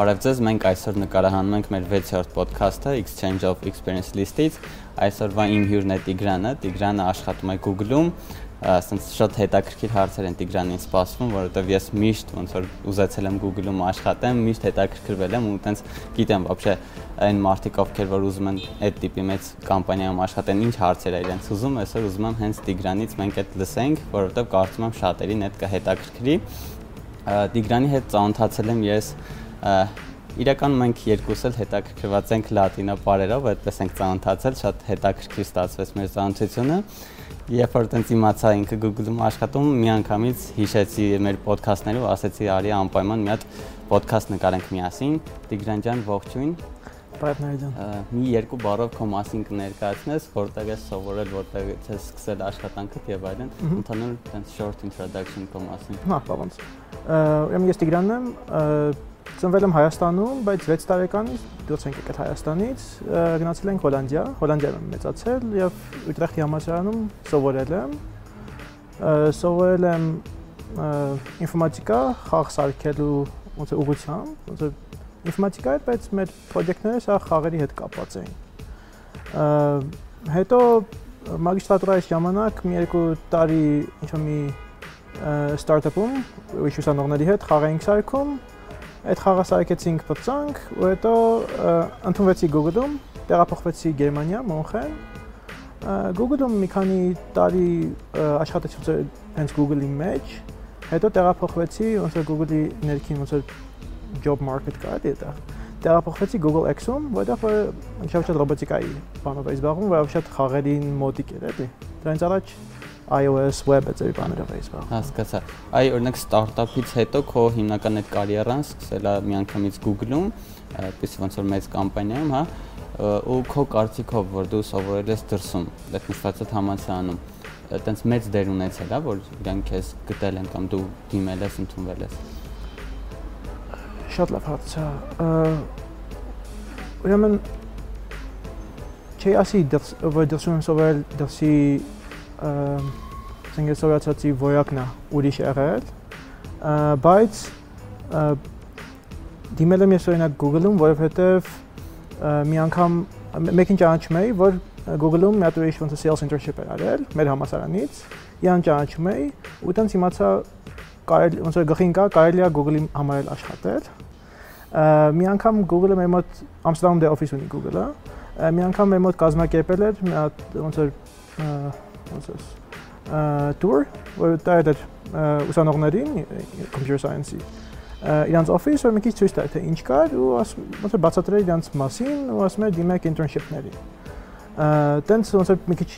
Բարև ձեզ, մենք այսօր նկարահանում ենք մեր 6-րդ ոդքասթը Exchange of Experience List-ից։ Այսօրվա իմ հյուրն է Տիգրանը։ Տիգրանը աշխատում է Google-ում, ասենց շատ հետաքրքիր հարցեր են Տիգրանին սպասվում, որովհետև ես միշտ ոնց որ ուզեցել եմ Google-ում աշխատեմ, միշտ հետաքրքրվել եմ ու տենց գիտեմ вообще այն մարդիկ ովքեր որ ուզում են այդ տիպի մեծ կամպանիայում աշխատեն, ինչ հարցեր է իրենց ուզում, այսօր ուզում եմ հենց Տիգրանից մենք այդ լսենք, որովհետև կարծում եմ շատերին այդ կհետաքրքրի։ Տիգրանի հետ ծանոթացել եմ ես Իրականում մենք երկուս էլ հետաքրքրված ենք լատինո բարերով, այդպես ենք ծանոթացել, շատ հետաքրքիր ստացվեց մեր ծանոթությունը։ Երբ որ տենց իմացա ինքը Google-ում աշխատում, միանգամից հիշեցի մեր ոդքասթներով, ասեցի արի անպայման մի հատ ոդքասթ նկարենք միասին։ Տիգրան ջան, ողջույն։ Բարև Նարեջան։ Մի երկու բառով քո մասին կներկայացնես, որտեղ ես սովորել, որտեղ ես սկսել աշխատանքդ եւ այլն։ Ընդհանուր տենց short introduction քո մասին։ Հա, բավանց։ Ուրեմն ես Տիգրանն եմ, ծնվել եմ Հայաստանում, բայց 6 տարեկանից դուրս ենք եկել Հայաստանից, գնացել ենք Հոլանդիա, Հոլանդիայում եմ մեծացել եւ Ուտրեխտի համալսարանում սովորել եմ։ Սովորել եմ ինֆորմատիկա, խաղ սարքելու ոնց է ուղղությամբ, ոնց է ինֆորմատիկա էր, բայց մեր պրոյեկտները սա խաղերի հետ կապված էին։ Հետո մագիստրատուրայի ժամանակ մի երկու տարի ինչ-որ մի ստարտափում ուսանողների հետ խաղ էինք սարքում Այդ խաղը սարքեցինք, բծանք, ու հետո ընդունվեցի Google-ում, տեղափոխվեցի Գերմանիա, Մոնխեն։ Google-ում մի քանի տարի աշխատեցի հենց Google-ի մեջ, հետո տեղափոխվեցի ոնց որ Google-ի ներքին ոնց որ job market կար այդտեղ։ Տեղափոխվեցի Google X-ում, որտեղ որ շատ ռոբոտիկայի բանով էի զբաղվում, որով շատ խաղերին մոտիկ էր, էլի։ Դրանից առաջ iOS web էծերի բաներով էի զբաղվում։ Հասկացա։ Այ օրինակ ստարտափից հետո քո հիմնական այդ կարիերան սկսել է միանգամից Google-ում, այդպես ոնց որ մեծ կամպանիայում, հա, ու քո կարծիքով, որ դու սովորել ես դրսում, այդ համալսարանում, այտենց մեծ դեր ունեցել է, որ իրանք քեզ գտել են կամ դու դիմել ես, ընդունվել ես։ Շատ լավ հարց է։ Ուրեմն չի ասի դրս, որ դրսում սովորել դրսի ասենք սովետացի ոյակն է ուրիշ եղել, բայց դիմել եմ ես օրինակ Google-ում, որովհետև մի անգամ մեկին ճանաչում էի, որ Google-ում մի հատ ուրիշ ոնց sales internship էր արել մեր համասարանից, իրան ճանաչում էի ու տենց իմացա կարելի ոնց որ գլխին կա կարելի է Google-ի համար էլ աշխատել։ Մի անգամ Google-ը մեր մոտ Ամստերդամում դե օֆիս ունի Google-ը։ Մի անգամ մեր մոտ կազմակերպել էր մի հատ ոնց որ է tour, որ դա էր ուսանողներին computer science-ի իրանց office որ մի քիչ ցույց տալ թե ինչ կար ու ոնց է բացատրել իրանց մասին ու ասում էր դիմեք internship-ների։ Տենց ոնց է մի քիչ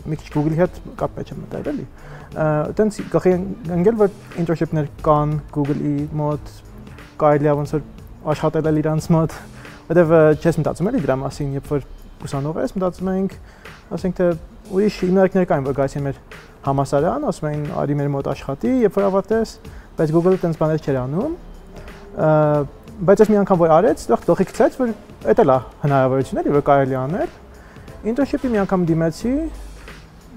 մի քիչ Google-ի հետ կապ մեջ եմ մտել էլի։ Տենց գախի ընկել որ internship-ներ կան Google-ի մոտ կարելի է ոնց որ աշխատել իրանց մոտ, որտեվ չես մտածում էլի դրա մասին, երբ որ ուսանող ես, մտածում ենք ասենք թե ուրիշ հիմնարկներ կային, որ գայցին մեր համասարան, ասում էին արի մեր մոտ աշխատի, երբ որ ավարտես, բայց Google-ը տենց բաներ չէր անում։ Բայց ես մի անգամ որ արեց, դեռ գլխի գցեց, որ դա է հնարավորություն էլի, որ կարելի անել։ Internship-ի մի անգամ դիմեցի,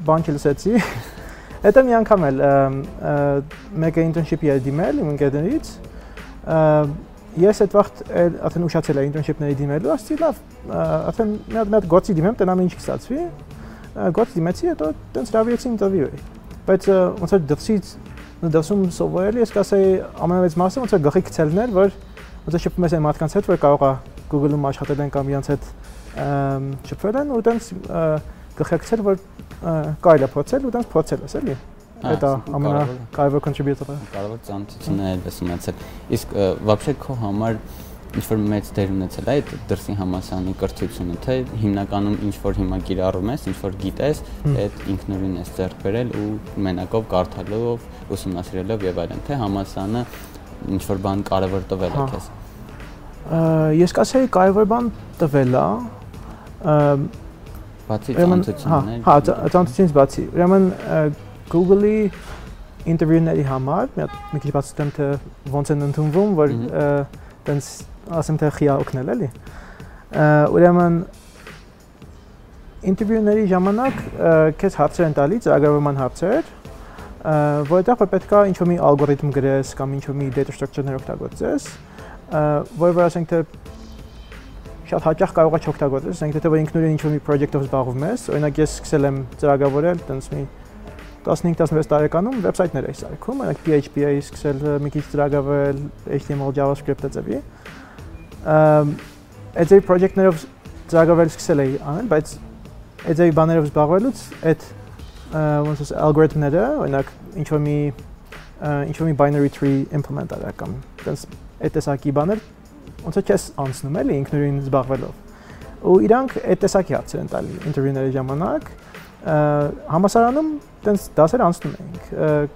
բան չլսեցի։ Հետո մի անգամ էլ մեկը internship-ի էր դիմել իմ ընկերներից։ Ես այդ վաղ արդեն ուշացել եմ internship-ների դիմելու, ասեցի լավ, արդեն մի հատ մի հատ գործի դիմեմ, տնամ ինչ կստացվի գործ դիմեցի, հետո տենց հրավիրեցի ինտերվյու էի։ Բայց ոնց որ դրսից դրսում սովորել ես կասեի ամենամեծ մասը ոնց որ գլխի գցելն էր, որ ոնց որ շփվում ես այն մարդկանց հետ, որ կարող է Google-ում աշխատել են կամ իրանց հետ շփվել են ու տենց գլխի գցել, որ կարելի է փորձել ու տենց փորձել ես, էլի։ Դա դա ամենակարևոր contributor-ը։ Կարող է ծանոթություններ այդպես ունեցել։ Իսկ вообще քո համար ինչ որ մեծ դեր ունեցել է այդ դրսի համասանի կրթությունը, թե հիմնականում ինչ որ հիմա կիրառում ես, ինչ որ գիտես, այդ ինքնուրույն ես ձեռք բերել ու մենակով կարդալով, ուսումնասիրելով եւ այլն, թե համասանը ինչ որ բան կարևոր տվել է հա։ քեզ։ Ես կասեի կարևոր բան տվել է, բացի ծանոթություններ։ Հա, հա ծանոթությունից բացի։ Ուրեմն Google-ի ինտերվյուների համար մի հատ մի քիչ բացատրեմ թե ոնց են ընդունվում, որ տենց ասեմ թե խիա օգնել էլի։ Ուրեմն ինտերվյուների ժամանակ քեզ հարցեր են տալի, ծրագրավորման հարցեր, որտեղ որ պետքա ինչ-որ մի ալգորիթմ գրես կամ ինչ-որ մի data structure-ներ օգտագործես, որը որ ասենք թե շատ հաճախ կարող է չօգտագործես, ասենք թե որ ինքնուրույն ինչ-որ մի project-ով զբաղվում ես, օրինակ ես սկսել եմ ծրագրավորել, տենց մի 15-16 տարեկանում վեբսայթներ էի սարքում, օրինակ PHP էի սկսել մի քիչ ծրագրավորել HTML, JavaScript-ը ծավի։ Այդ ձեր project-ներով ծրագրավորել սկսել էի անել, բայց այդ ձեր բաներով զբաղվելուց այդ ոնց ասես algorithm-ները, օրինակ ինչ որ մի ինչ որ մի binary tree implement արա կամ տես այդ տեսակի բաներ ոնց է չես անցնում էլի ինքնուրույն զբաղվելով։ Ու իրանք այդ տեսակի հարցեր են տալի ինտերվյուների ժամանակ համասարանում տենց դասեր անցնում էինք։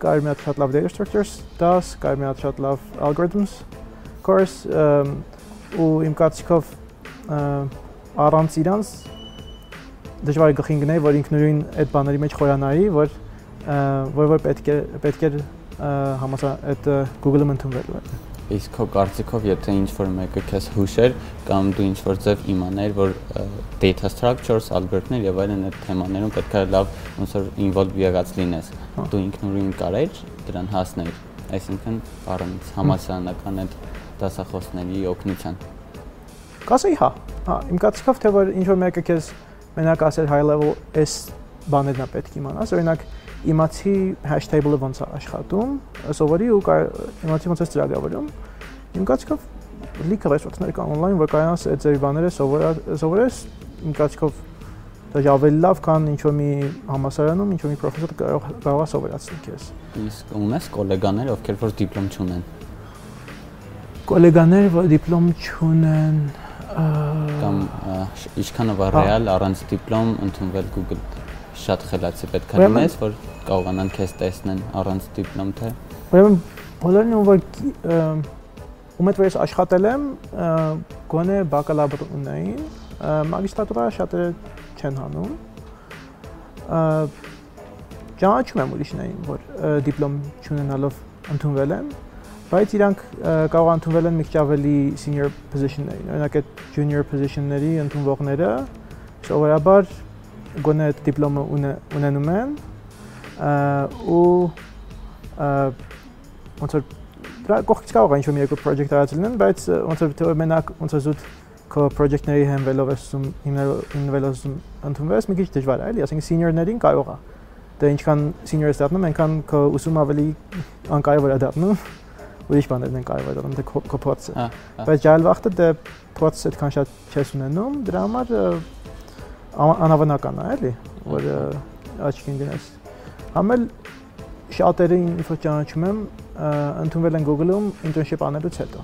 Կար մի հատ շատ լավ data structures դաս, կար մի հատ շատ լավ algorithms course ու իմ կարծիքով առանց իրանց դժվար է գլխին գնայի, որ ինքնուրույն այդ բաների մեջ խորանայի, որ որ որ պետք է պետք է համասար այդ Google-ը ընդունվելու է։ Իսկ քո կարծիքով, եթե ինչ որ մեկը քեզ հուշեր կամ դու ինչ որ ձև իմաներ, որ data structures, algorithm-ներ եւ այլն այդ թեմաներում պետք է լավ ոնց որ involve եղած լինես, հա։ դու ինքնուրույն կարեր դրան հասնել, այսինքն առանց համասարանական այդ դասախոսների օգնության։ Կասեի հա։ Հա, իմ կարծիքով թե որ ինչ որ մեկը քեզ մենակ ասել high level այս բաներն է պետք իմանաս, օրինակ իմացի table-ը ոնց է աշխատում, սովորի ու իմացի ոնց է ծրագրավորում։ Իմ կարծիքով լիքը ռեսուրսներ կան on-line, որ կարողանաս այդ ձեր բաները սովորես, իմ կարծիքով դա ավելի լավ, քան ինչ որ մի համասարանում, ինչ որ մի պրոֆեսոր կարող կարող է սովորացնել քեզ։ Իսկ ունես գոլեգաներ, ովքեր որ դիպլոմ չունեն։ Գոլեգաներ, որ դիպլոմ չունեն, կամ ինչքանով է ռեալ առանց դիպլոմ ընդունվել Google շատ խելացի պետք է լինես որ կարողանան քեզ տեսնեն առանց դիպլոմ թե ուրեմն բոլորն ում որ ում հետ ես աշխատել եմ գոնե բակալավր ունեին մագիստրատուրա շատերը չեն հանում ճանաչում եմ ուրիշներին որ դիպլոմ չունենալով ընդունվել են բայց իրանք կարող ընդունվել են մի քիչ ավելի senior position-ներին։ Օրինակ այդ junior position-ների ընդունվողները սովորաբար գոնե դիպլոմը ունենում են ու ոնց որ դրա կողքից կարող է ինչ-որ մի երկու project արած լինեն, բայց ոնց որ թե մենակ ոնց որ զուտ քո project-ների հենվելով ես ուսում հիմնվելով ընդունվես մի քիչ դժվար է, էլի, ասենք senior-ներին կարող է։ Դե ինչքան senior ես դառնում, այնքան քո ուսումը ավելի անկարևոր է դառնում ուրիշ բաներն են կարևոր դառնում, դե հա, հա։ Բայց ջայլ վախտը դե փորձը այդքան շատ չես ունենում, դրա համար անհավանական է, էլի, որ աչքին դնես։ Համել շատերին ինչ որ ճանաչում եմ, ընդունվել են Google-ում internship անելուց հետո։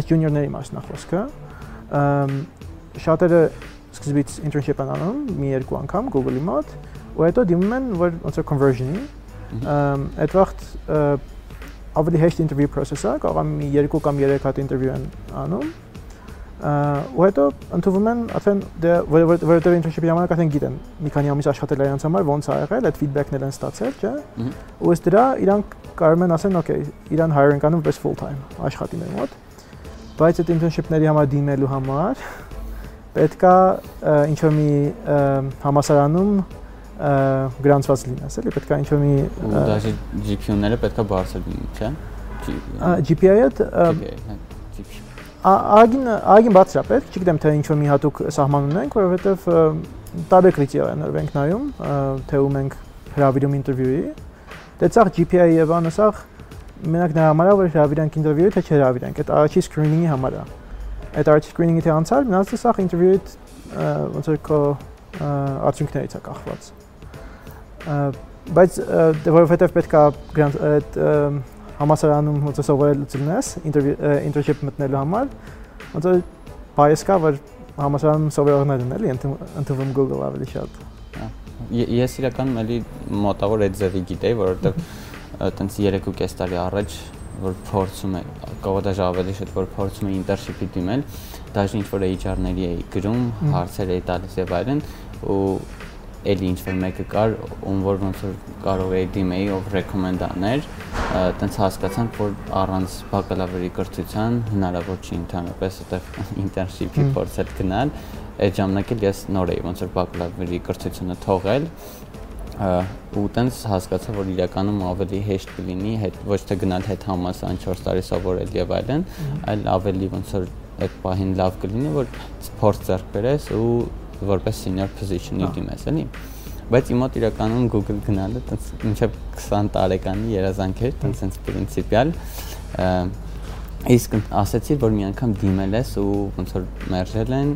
Այս junior-ների մասն է խոսքը։ Շատերը սկզբից internship են անում մի երկու անգամ Google-ի մոտ, ու հետո դիմում են որ ոնց որ conversion-ի։ Այդ վաղտ ավելի հեշտ ինտերվյու process է, կարող եմ մի 2 կամ 3 հատ ինտերվյու են անում։ ու հետո ընդունում են արդեն դե որովհետև internship-ի ժամանակ արդեն գիտեն մի քանի ամիս աշխատել այրանց համար ոնց ա եղել, այդ feedback-ներ են ստացել, չէ՞։ Ու ըստ դրա իրանք կարող են ասեն, okay, իրան hiring անում պես full time աշխատի մեր մոտ։ Բայց այդ internship-ների համար դիմելու համար պետքա ինչ որ մի համասարանում գրանցված լինես, էլի պետք է ինչ-որ մի ու դաժե GPU-ները պետք է բարձր լինի, չէ՞։ GPI-ը Ագին ագին բարձր է պետք, չգիտեմ թե ինչ-որ մի հատուկ սահման ունենք, որովհետև տարբեր կրիտերիաներ ենք նայում, թե ու մենք հրավիրում ինտերվյուի։ Դե ցախ GPI-ը եւ անսախ մենակ նրա համար է որ հրավիրանք ինտերվյուի թե չհրավիրանք, այդ առաջի screening-ի համար է։ Այդ առաջի screening-ի թե անցար, մնացածը սախ ինտերվյուի ոնց որ քո արդյունքներից է կախված բայց որովհետև պետքա այդ համասարանում ոնց է սովորել ցնես ինտերնշիփ մտնելու համար ոնց է բայես կա որ համասարանում սովորողներն էլի ընդունվում Google ավելի շատ ես իրականում էլի մոտավոր այդ ձևի գիտեի որովհետև տենց 3.5 տարի առաջ որ փորձում է կողոդաժ ավելի շատ որ փորձում է ինտերնշիփի դիմել դաժե ինչ որ HR-ների էի գրում հարցեր էի տալիս եւ այլն ու էլի ինչ որ մեկը կար, ում որ ոնց որ կարող էի դիմեի, ով ռեկոմենդ աներ, տենց հասկացանք, որ առանց բակալավրի կրթության հնարավոր չի ընդհանրապես այդտեղ ինտերնշիփի փորձել գնալ։ Այդ ժամանակ էլ ես նոր էի ոնց որ բակալավրի կրթությունը թողել ու տենց հասկացա, որ իրականում ավելի հեշտ կլինի հետ ոչ թե գնալ հետ համասան 4 տարի սովորել եւ այլն, այլ ավելի ոնց որ այդ պահին լավ կլինի, որ փորձ ձեռք բերես ու որպես senior position-ի դիմես, էլի։ Բայց իմ մոտ իրականում Google գնալը տենց մինչև 20 տարեկանի երազանք էր, տենց sense պրինցիպիալ իսկ ասեցի որ մի անգամ դիմել ես ու ոնց որ մերժել են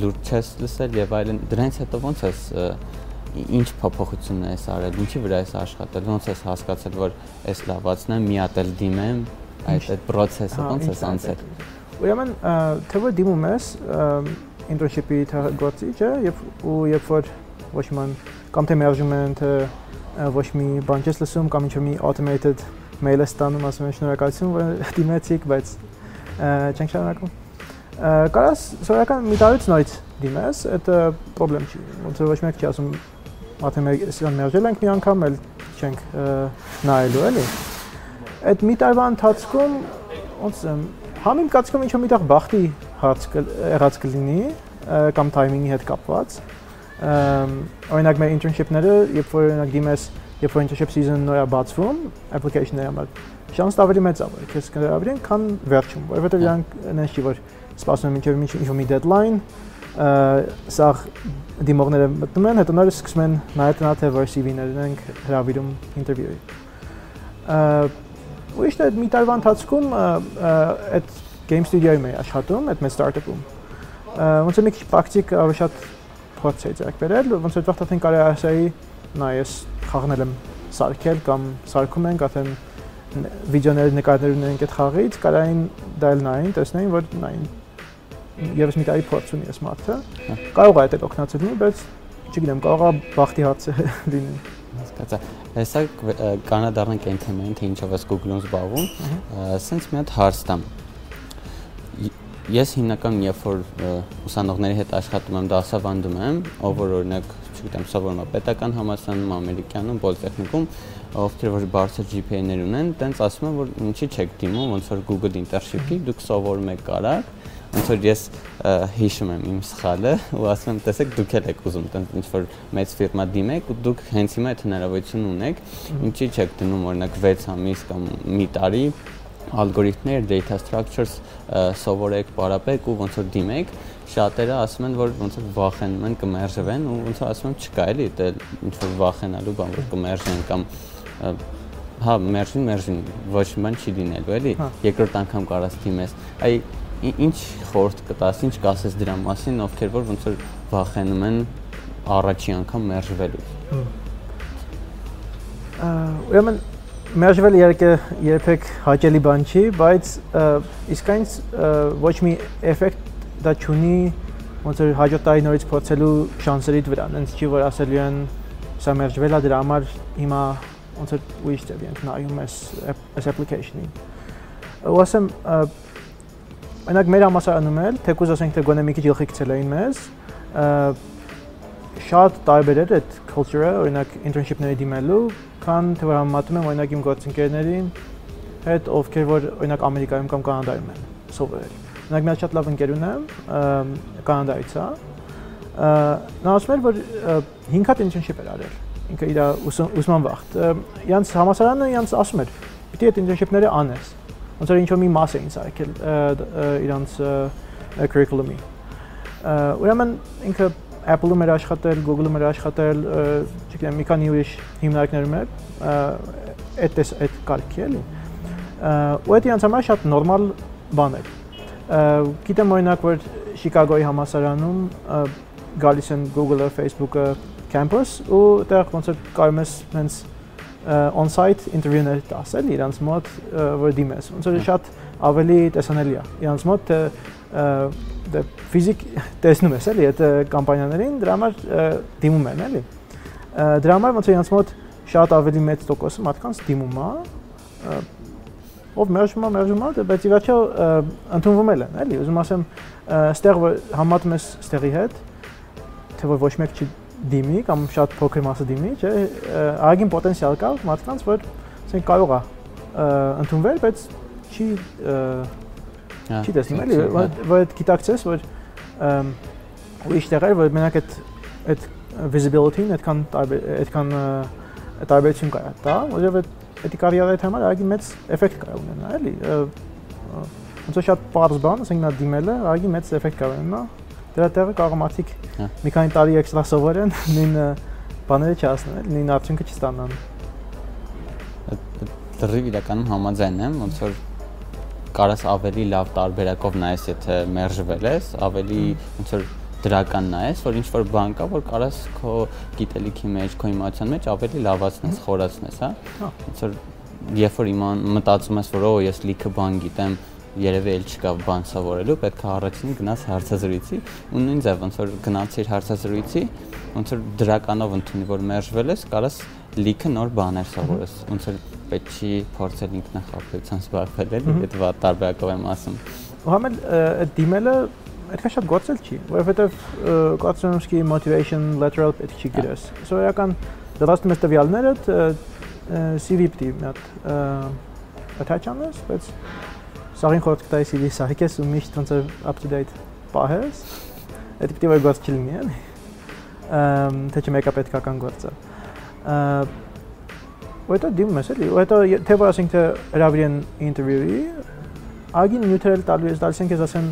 լուրջ չես լսել եւ այլն դրանից հետո ոնց ես ինչ փոփոխություն ես արել, ինչի վրա ես աշխատել, ոնց ես հասկացել, որ այս լավացն է, մի հատ էլ դիմեմ, այդ այդ process-ը ոնց ես անցել։ Ուրեմն թե որ դիմում ես internship-ի գործի, չէ, եւ ու երբ որ ոչ ման կամ թե մերժումեն, թե ոչ մի բան չես լսում կամ ինչ որ մի automated mail-ը ստանում, ասում են շնորհակալություն, որ դիմեցիք, բայց չենք շարունակում։ Կարաս սովորական մի տարուց նորից դիմես, այդ խնդրեմ չի։ Ոնց որ ոչ մեկ չի ասում մաթեմատիկան մերժել ենք մի անգամ, էլ չենք նայելու, էլի։ Այդ մի տարվա ընթացքում ոնց համ իմ կարծիքով ինչ-որ միտեղ բախտի հարց եղած կլինի կամ թայմինգի հետ կապված։ Օրինակ մեր internship-ները, երբ որ օրինակ դիմես, երբ որ internship season նորա բացվում, application-ների համար, շանսը ավելի մեծ է, քեզ կհրավիրեն, քան վերջում, որովհետև իրանք նենց չի որ սպասում են մինչև ինչ-որ մի deadline, սա դիմողները մտնում են, հետո նորից սկսում են նայել տնա թե որ CV-ներն ենք հրավիրում ինտերվյուի։ Ուրիշ այդ մի տարվա ընթացքում այդ game studio-ում էի աշխատում, այդ մեր startup-ում։ Ոնց է մի քիչ պրակտիկ շատ փորձ էի ձեռք բերել, ոնց որ վաղտեն կարելի ասայի, նայ ես խաղնել եմ սարքել կամ սարքում ենք, արդեն վիդեոներ նկարներ ունենք այդ խաղից, կարային դալ նային, տեսնային, որ նային եւս մի տարի փորձ ունի այս մարդը։ Կարող է այդ օգնացել լինի, բայց չգիտեմ, կարող է բախտի հարց լինի։ Հասկացա։ Հեսա կանադառնանք այն թեմային, թե ինչով է Google-ում զբաղվում։ Սենց մի հատ հարց տամ։ Ես հիմնական երբ որ ուսանողների հետ աշխատում եմ, դասավանդում եմ, ով որ օրինակ, չգիտեմ, սովորում է պետական համալսարանում, ամերիկանում, պոլիտեխնիկում, ովքեր որ բարձր GPA-ներ ունեն, տենց ասում են, որ ինչի չեք դիմում, ոնց որ Google internship-ի, դուք սովորում եք կարակ ոնց որ ես հիշում եմ իմ սխալը ու ասում եմ տեսեք դուք եք ուզում տենց ինչ որ մեծ ֆիրմա դիմեք ու դուք հենց հիմա այդ հնարավորություն ունեք ինչի չեք դնում օրինակ 6 ամիս կամ մի տարի ալգորիթմներ, data structures սովորեք, պարապեք ու ոնց որ դիմեք, շատերը ասում են, որ ոնց որ վախենում են կմերժվեն ու ոնց որ ասում եմ չկա էլի, դա ինչ որ վախենալու բան, որ կմերժեն կամ հա, մերժին, մերժին, ոչ մի բան չի դինելու, էլի։ հա։ Երկրորդ անգամ կարաս դիմես։ Այ ինչ խորտ կտաս, ինչ կասես դրա մասին, ովքեր որ ոնց որ վախենում են առաջի անգամ մերժվելու։ Ուրեմն մերժվել իհարկե երբեք հաճելի բան չի, բայց իսկայինց ոչ մի էֆեկտ դա չունի ոնց որ հաջորդ տարի նորից փորձելու շանսերիդ վրա։ Հենց չի որ ասելու են սա մերժվել է դրա համար հիմա ոնց որ ուրիշ ձև ենք նայում այս այս application-ին։ Ու ասեմ Օրինակ մեր համասարանում էլ, թեկուզ ասենք թե գոնե մի քիչ գլխի գցել էին մեզ, շատ տարբեր էր այդ culture-ը, օրինակ internship-ների դիմելու, քան թե որ համատում եմ օրինակ իմ գործընկերներին հետ, ովքեր որ օրինակ Ամերիկայում կամ Կանադայում են սովորել։ Օրինակ մի շատ լավ ընկեր ունեմ, Կանադայից է։ Նա ասում էր, որ 5 հատ internship էր արել։ Ինքը իր ուսման վաղ։ Յանց համասարանը յանց ասում էր, պիտի այդ internship-ները անես ոնց որ ինչ-որ մի մաս էին սարքել իրանց curriculum-ի։ Ուրեմն ինքը Apple-ում էր աշխատել, Google-ում էր աշխատել, չգիտեմ, մի քանի ուրիշ հիմնարկներում էր, այդ էս այդ կարգի էլի։ Ու դա իրանց համար շատ նորմալ բան էր։ Գիտեմ օրինակ, որ Շիկագոյի համասարանում գալիս են Google-ը, Facebook-ը campus ու այդտեղ ոնց որ կարող ես հենց on-site ինտերվյուներ տաս էլ իրանց մոտ որ դիմես ոնց որ շատ ավելի տեսանելի է իրանց մոտ թե դե ֆիզիկ տեսնում ես էլի այդ կամպանիաներին դրա համար դիմում են էլի դրա համար ոնց որ իրանց մոտ շատ ավելի մեծ տոկոսը մարդկանց դիմում է ով մերժում է մերժում է բայց ի վերջո ընդունվում են էլի ուզում ասեմ ստեղ որ համատում ես ստեղի հետ թե որ ոչ մեկ չի դիմի կամ շատ փոքր մասը դիմի, չէ, ագին պոտենցիալ կա մարդկանց, որ ասենք կարող է ընդունվել, բայց չի չի տեսնում էլի, որ այդ գիտակցես, որ ուրիշ տեղեր, որ մենակ այդ այդ visibility-ն այդքան այդքան տարբերություն կա դա, որովհետեւ այդ կարիերայի համար ագի մեծ էֆեկտ կա ունենա, էլի։ Ոնց որ շատ པարզ բան, ասենք նա դիմելը, ագի մեծ էֆեկտ կա ունենա։ Դրա տեղը կարող մարդիկ հա։ մի քանի տարի էքստրա սովորեն, նույն բաները չասնեն, նույն արդյունքը չստանան։ Դրիվ իրականում համաձայն եմ, ոնց որ կարաս ավելի լավ տարբերակով նայես, եթե մերժվել ես, ավելի ոնց որ դրական նայես, որ ինչ որ բան կա, որ կարաս քո գիտելիքի մեջ, քո իմացության մեջ ավելի լավացնես, խորացնես, հա։ հա։ Ոնց որ երբ որ իման մտածում ես, որ օ, ես լիքը բան գիտեմ, երևի էլ չկա բան սովորելու, պետք է առաջին գնաս հարցազրույցի ու նույն ձև ոնց որ գնացիր հարցազրույցի, ոնց որ դրականով ընդունի որ մերժվել ես, կարաս լիքը նոր բաներ սովորես, ոնց որ պետք չի փորձել ինքնախապեյության զբաղվել էլի, այդ վատ տարբերակով եմ ասում։ Ու համել այդ դիմելը այդքան շատ գործել չի, որովհետև կոտրոնսկի motivation lateral պետք չի գրես։ Սովորական դրաստում ես տվյալները CV պիտի մի հատ attach անես, բայց Սաղին խորտ կտայի CV սարքես ու միշտ ոնց up to date պահես։ Այդ պիտի որ գործ չլինի, էլի։ թե չմեկա պետքական գործը։ Ու հետո դիմում ես էլի, ու հետո թե որ ասենք թե հրավիրեն ինտերվյուի, ագին նյութերել տալու ես, տալիս են քեզ ասեն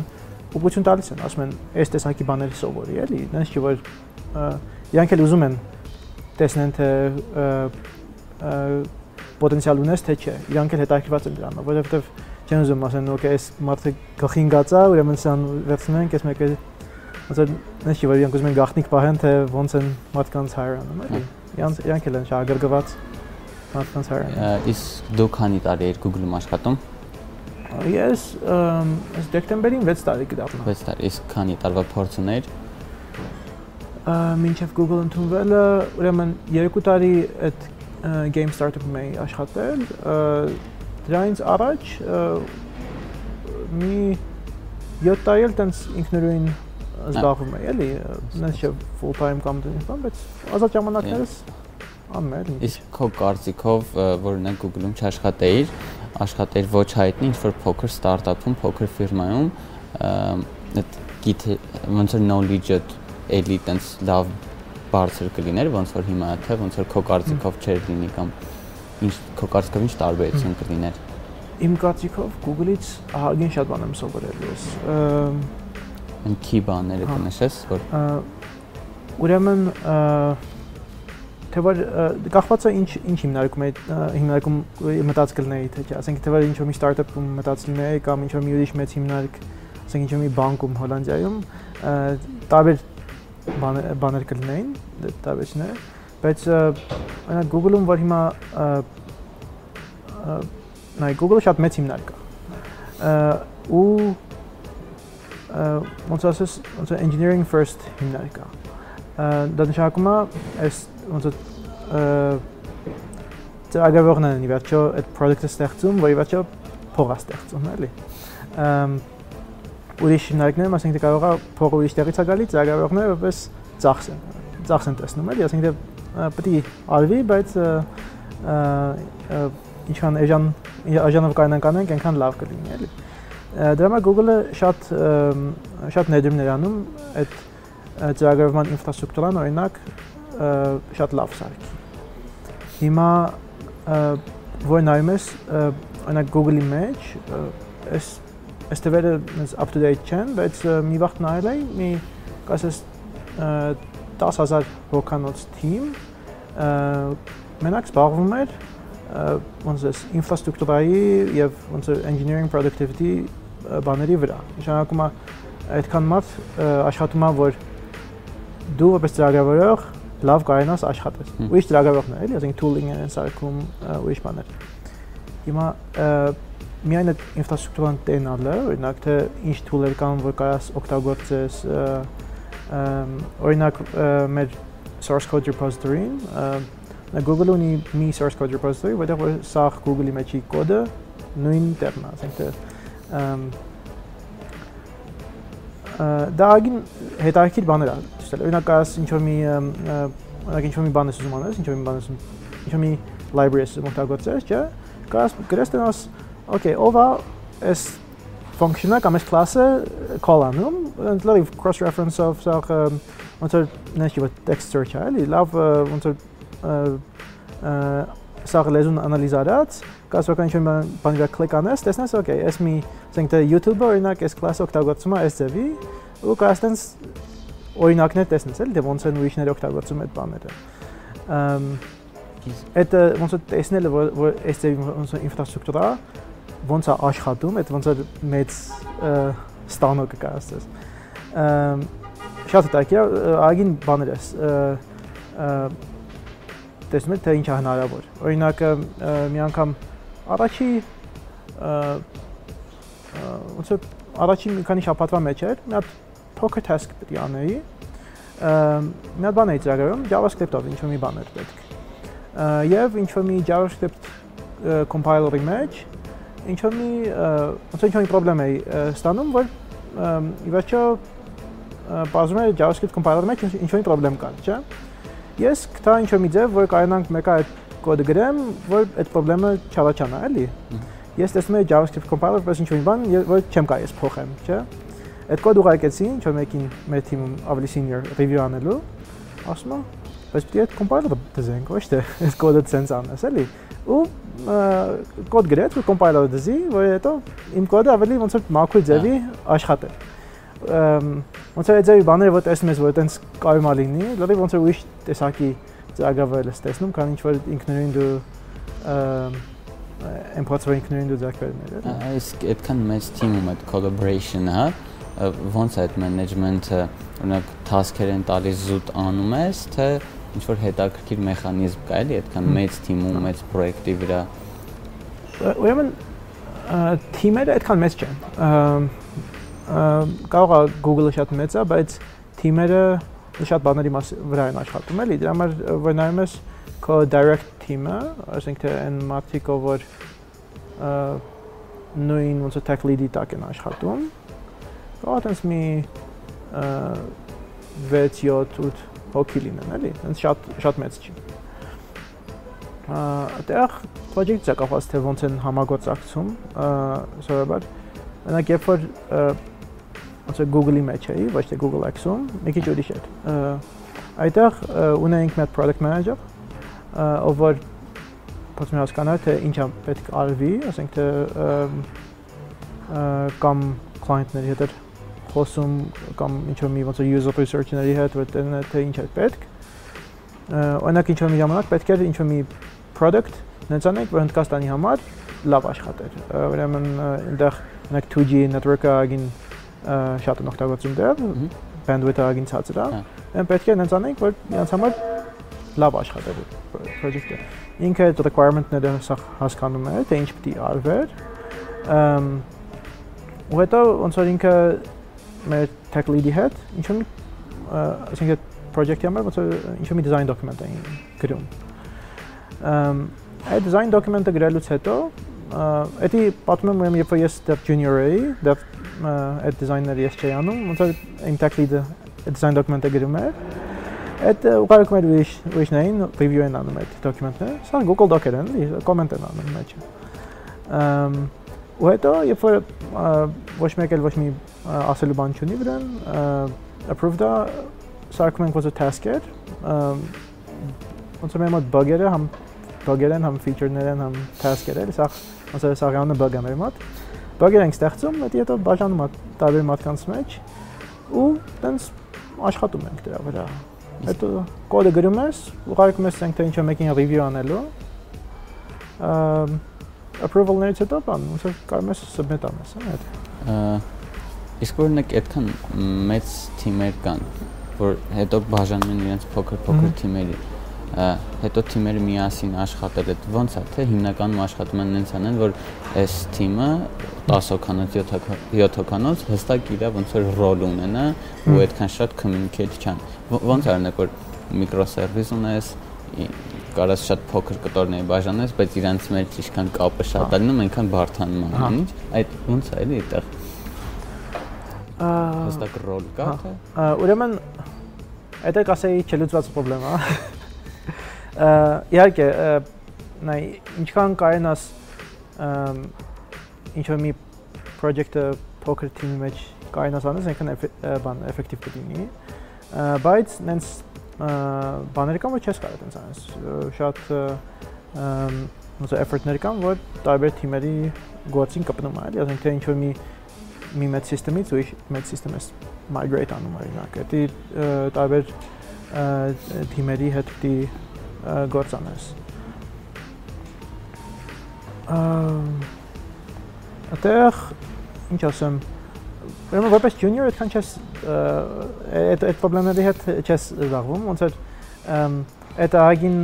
ուղղություն տալիս են, ասում են, այս տեսակի բաների սովորի, էլի, նենց չի որ իրանք էլ ուզում են տեսնեն թե պոտենցիալ ունես թե չէ։ Իրանք էլ հետաքրքրված են դրանով, որովհետև չեն ուզում ասեն, օքեյ, այս մարդը գլխին գացա, ուրեմն սան վերցնենք, այս մեկը ոնց որ նշի որ իրանք ուզում են գախնիկ պահեն, թե ոնց են մարդկանց հայրանում, էլի։ Իրանք իրանք էլ են շահագրգված մարդկանց հայրանում։ Իսկ դու քանի տարի էր Google-ում աշխատում։ Ես այս դեկտեմբերին 6 տարի կդառնա։ 6 տարի, իսկ քանի տարվա փորձ ուներ։ Մինչև Google ընդունվելը, ուրեմն 2 տարի այդ game startup-ում էի աշխատել, Դրանից առաջ մի 7 տարի էլ տենց ինքնուրույն զբաղվում եմ, էլի, նենց չէ full time կամ դից բան, բայց ազատ ժամանակներս անում եմ։ Իսկ քո կարծիքով, որ ունենք Google-ում չաշխատեիր, աշխատեիր ոչ հայտնի ինչ-որ փոքր ստարտափում, փոքր ֆիրմայում, այդ գիտ ոնց որ knowledge-ը էլի տենց լավ բարձր կլիներ, ոնց որ հիմա թե ոնց որ քո կարծիքով չէր լինի կամ ինչ քո կարծիքով ինչ տարբերություն կլիներ։ Իմ կարծիքով Google-ից ահագին շատ բան եմ սովորել ես։ Այն key բաները հա։ կնշես, որ ուրեմն թե որ կախված է ինչ ինչ հիմնարկում է հիմնարկում մտածկլների թե չէ, ասենք թե որ ինչ որ մի ստարտափում մտածկլների կամ ինչ որ մի ուրիշ մեծ հիմնարկ, ասենք ինչ որ մի բանկում Հոլանդիայում տարբեր բաներ կլինեին, տարբերներ բայց այնա Google-ում որ հիմա նայ Google-ը շատ մեծ հիմնարկ է ու ոնց ասես ոնց engineering first հիմնարկ է դա նշանակում է այս ոնց ծրագրավորն են ի վերջո այդ product-ը ստեղծում, որ ի վերջո փող է ստեղծում, էլի։ Ուրիշ հիմնարկներում ասենք կարող է փողը ուրիշ տեղից է գալի, ծրագրավորները որպես ծախս են, ծախս են տեսնում, էլի, ասենք թե պետք է արվի, բայց ինչքան էժան էժանով կանանք անենք, այնքան լավ կլինի, էլի։ Դրա համար Google-ը շատ շատ ներդրումներ անում այդ ծրագրավորման ինֆրաստրուկտուրան, օրինակ, շատ լավ սարքի։ Հիմա որ նայում ես, օրինակ Google-ի մեջ, այս այս տվերը up to date չեն, բայց մի վաղ նայել էի, մի կասես 10000 հոգանոց թիմ մենակ զբաղվում էր ոնց էս ինֆրաստրուկտուրայի եւ ոնց է engineering productivity բաների վրա։ Նշանակում է այդքան մարդ աշխատում է որ դու որպես ծրագրավորող լավ կարենաս աշխատես։ Ուրիշ ծրագրավորողներ էլի, ասենք tooling են սարքում ուրիշ բաներ։ Հիմա միայն այդ ինֆրաստրուկտուրան տենալը, օրինակ թե ինչ tool-եր կան, որ կարաս օգտագործես, օրինակ մեր source code repository-ին Google ունի մի source code repository, որտեղ որ սա Google-ի մեջի կոդը նույն տեղն է, ասենք թե դա ագին հետաքրքիր բաներ է ցույցել։ Օրինակ ասես ինչ որ մի օրինակ ինչ որ մի բան ես ուզում անես, ինչ որ մի բան ես ինչ որ մի library ես օգտագործես, չէ՞։ Կարաս գրես տնաս, okay, ով է այս function-ը կամ այս class-ը call անում, and լավ cross reference of սա ոնց որ չի որ text search է, էլի, լավ ոնց որ սա լեզուն անալիզ արած, կասոք ինչ-որ բանի վրա կլիկ անես, տեսնես, օքեյ, այս մի, ասենք թե YouTube-ը օրինակ այս կլասը օգտագործում է այս ձևի, ու կաստենց օրինակներ տեսնես, էլի, դե ոնց են ուրիշները օգտագործում այդ բաները։ այդ ոնց որ տեսնելը որ որ այս ձևի ոնց որ ինֆրաստրուկտուրա ոնց է աշխատում, այդ ոնց որ մեծ ստանոկը կա ասես։ Ամ շատ հետաքրքիր է, ագին բաներ է տեսնում եք թե ինչ է հնարավոր։ Օրինակ մի անգամ առաջի ոնց որ առաջի մի քանի շաբաթվա մեջ էր, մի հատ փոքր task պետք է անեի։ Մի հատ բան էի ծրագրում JavaScript-ով ինչ-որ մի բան էր պետք։ Եվ ինչ-որ մի JavaScript compiler-ի մեջ ինչ-որ մի ոնց ինչ-որ մի խնդրեմ էի ստանում, որ ի վերջո բազում է JavaScript compiler-ի մեջ ինչ-որ մի խնդրեմ կար, չէ՞։ Ես կտա ինչ-որ մի ձև, որ կարողանանք մեկը այդ կոդը գրեմ, որ այդ խնդրեմը չառաջանա, էլի։ Ես տեսնում եմ JavaScript compiler պես ինչ-որ բան, որ չեմ կարող ես փոխեմ, չէ՞։ Այդ կոդ ուղարկեցի ինչ-որ մեկին մեր թիմում ավելի senior review անելու, ասում եմ, բայց պետք է այդ compiler-ը դզենք, ոչ թե այդ կոդը ցենց անես, էլի։ Ու կոդ գրեց ու compiler-ը դզի, որ հետո իմ կոդը ավելի ոնց որ մաքուր ձևի աշխատել ոնց է ձեւի բաները որ տեսնում ես որ այտենց կարում է լինի, լրիվ ոնց է ուրիշ տեսակի ծրագրավեր ես տեսնում, քան ինչ որ ինքնուրույն դու եմպոտրո ինքնուրույն դու ձեռքբերներ է։ Այս այդքան մեծ թիմում այդ collaboration-ը, ոնց է այդ management-ը, օրինակ task-եր են տալիս զուտ անում ես, թե ինչ որ հետաքրքիր մեխանիզմ կա էլի այդքան մեծ թիմում, մեծ պրոյեկտի վրա։ Ուրեմն թիմերը այդքան մեծ չեն կարող է Google-ը շատ մեծ է, բայց թիմերը շատ բաների վրա են աշխատում էլի։ Դրա համար որ նայում ես քո direct team-ը, ասենք թե այն մարդիկ, որ նույն ոնց է tech lead-ի տակ են աշխատում, կարող է մի 6-7 հոգի լինեն, էլի։ Հենց շատ շատ մեծ չի։ Այդտեղ project-ը կապված թե ոնց են համագործակցում, սովորաբար Օրինակ, երբ որ ոնց է Google-ի մեջ էի, ոչ թե Google X-ում, մի քիչ ուրիշ էր։ Այդտեղ ունեինք մեր product manager, ով որ փոխում է հասկանալ թե ինչա պետք արվի, ասենք թե կամ client-ների հետ խոսում կամ ինչ որ մի ոնց է user research-ների հետ, որ տենը թե ինչ է պետք։ Օրինակ ինչ որ մի ժամանակ պետք էր ինչ որ մի product նենցանենք, որ Հնդկաստանի համար լավ աշխատեր։ Ուրեմն այնտեղ օրինակ 2G network-ը ագին շատ են օգտագործում դեռ, bandwidth-ը ագին ցածր է։ Այն պետք է հենց անենք, որ իրանց համար լավ աշխատի project-ը։ Ինքը այդ requirement-ները հասկանում է, թե ինչ պետք է արվեր։ Ամ ու հետո ոնց որ ինքը մեր tech lead-ի հետ ինչ որ ասենք project-ի համար ոնց որ ինչ որ մի design document էին գրում։ Ամ այդ design document-ը գրելուց հետո Էդի պատմում եմ, երբ ես դեռ junior էի, դեռ այդ դիզայները ես չէի անում, ոնց որ tech lead-ը design document-ը գրում էր։ Այդ ուղարկում էր ուրիշ ուրիշներին review են անում այդ document-ները։ Սա Google Doc-եր են, էլի, comment են անում մեջը։ Ամ ու հետո երբ որ ոչ մեկ էլ ոչ մի ասելու բան չունի վրան, approved-ը սարքում ենք ոնց task-եր, ոնց որ մեր մոտ bug-երը համ bug-եր են, համ feature-ներ են, համ task-եր են, սա ոնց է սաղյանը բագ է մեր մոտ։ Բագեր ենք ստեղծում, դա հետո բաժանում է տարբեր մարդկանց մեջ ու տենց աշխատում ենք դրա վրա։ Հետո կոդը գրում ես, ուղարկում ես ենք թե ինչ-որ մեկին review անելու։ approval-ներից հետո բան, ոնց է կարող ես submit անես, հա։ Իսկ օրինակ այդքան մեծ թիմեր կան, որ հետո բաժանում են իրենց փոքր-փոքր թիմերի հետո թիմերը միասին աշխատել այդ ոնց է թե հիմնականում աշխատում են նենց անեն որ այս թիմը 10 հոգանոց 7 հոգանոց հստակ իրա ոնց որ ռոլ ունենա ու այդքան շատ communicate չան ոնց արնեք որ միկրոսերվիս ունես կարաս շատ փոքր կտորների բաժանես բայց իրանց մեջ ինչքան կապը շատ է լինում այնքան բարթանում է ինչ այդ ոնց է էլի այդտեղ հստակ ռոլ կա թե ուրեմն այդ է կասեի չլուծված խնդրեմ հա իհարկե նայ ինչքան կարենաս ինչ որ մի project-ը փոքր թիմի մեջ կարենաս անես, այնքան բան էֆեկտիվ կլինի։ բայց նենց բաներ կան, որ չես կարող տենց անես։ Շատ ոնց effort-ներ կան, որ տարբեր թիմերի գործին կպնում էլի, ասենք թե ինչ որ մի մի մեծ սիստեմից ուրիշ մեծ սիստեմից migrate անում օրինակ։ Դա տարբեր թիմերի հետ պիտի գործ անես։ Այդտեղ ինչ ասեմ, ուրեմն որպես junior այդքան չես այդ այդ խնդիրների հետ չես զբաղվում, ոնց որ այդ ագին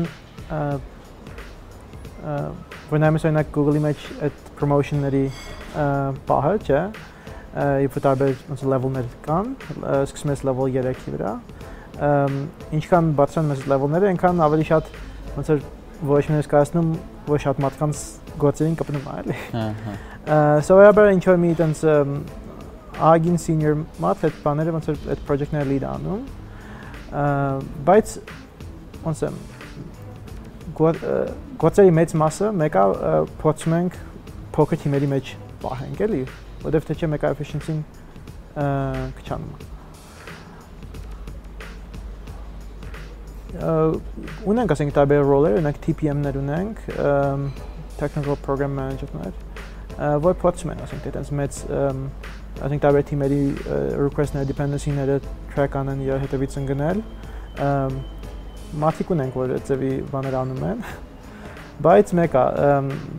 when I'm saying like Google image այդ promotion-ների պահը, չէ, երբ տարբեր ոնց level-ներ կան, սկսում ես level 3-ի վրա, ինչքան բարձրանում ես level-ները, այնքան ավելի շատ ոնց որ միայն կայացնում ոչ շատ մարդկանց գործերին կպնում է, էլի։ Ահա։ Սովորաբար ինչ որ մի տենց ագին senior մարդ այդ բաները ոնց որ այդ project-ները lead անում։ Բայց ոնց է գործերի մեծ մասը մեկա փորձում ենք փոքր թիմերի մեջ պահենք, էլի, որովհետև թե չէ մեկա efficiency-ն կչանում է։ ունենք ասենք տարբեր role-եր, ունենք TPM-ներ ունենք, technical program manager-ներ, որ փոխում են, ասենք, այդպես մեծ ասենք տարբեր թիմերի request-ները, dependency-ները track անեն իր հետևից ընկնել։ Մարդիկ ունենք, որ ձևի բաներ անում են, բայց մեկը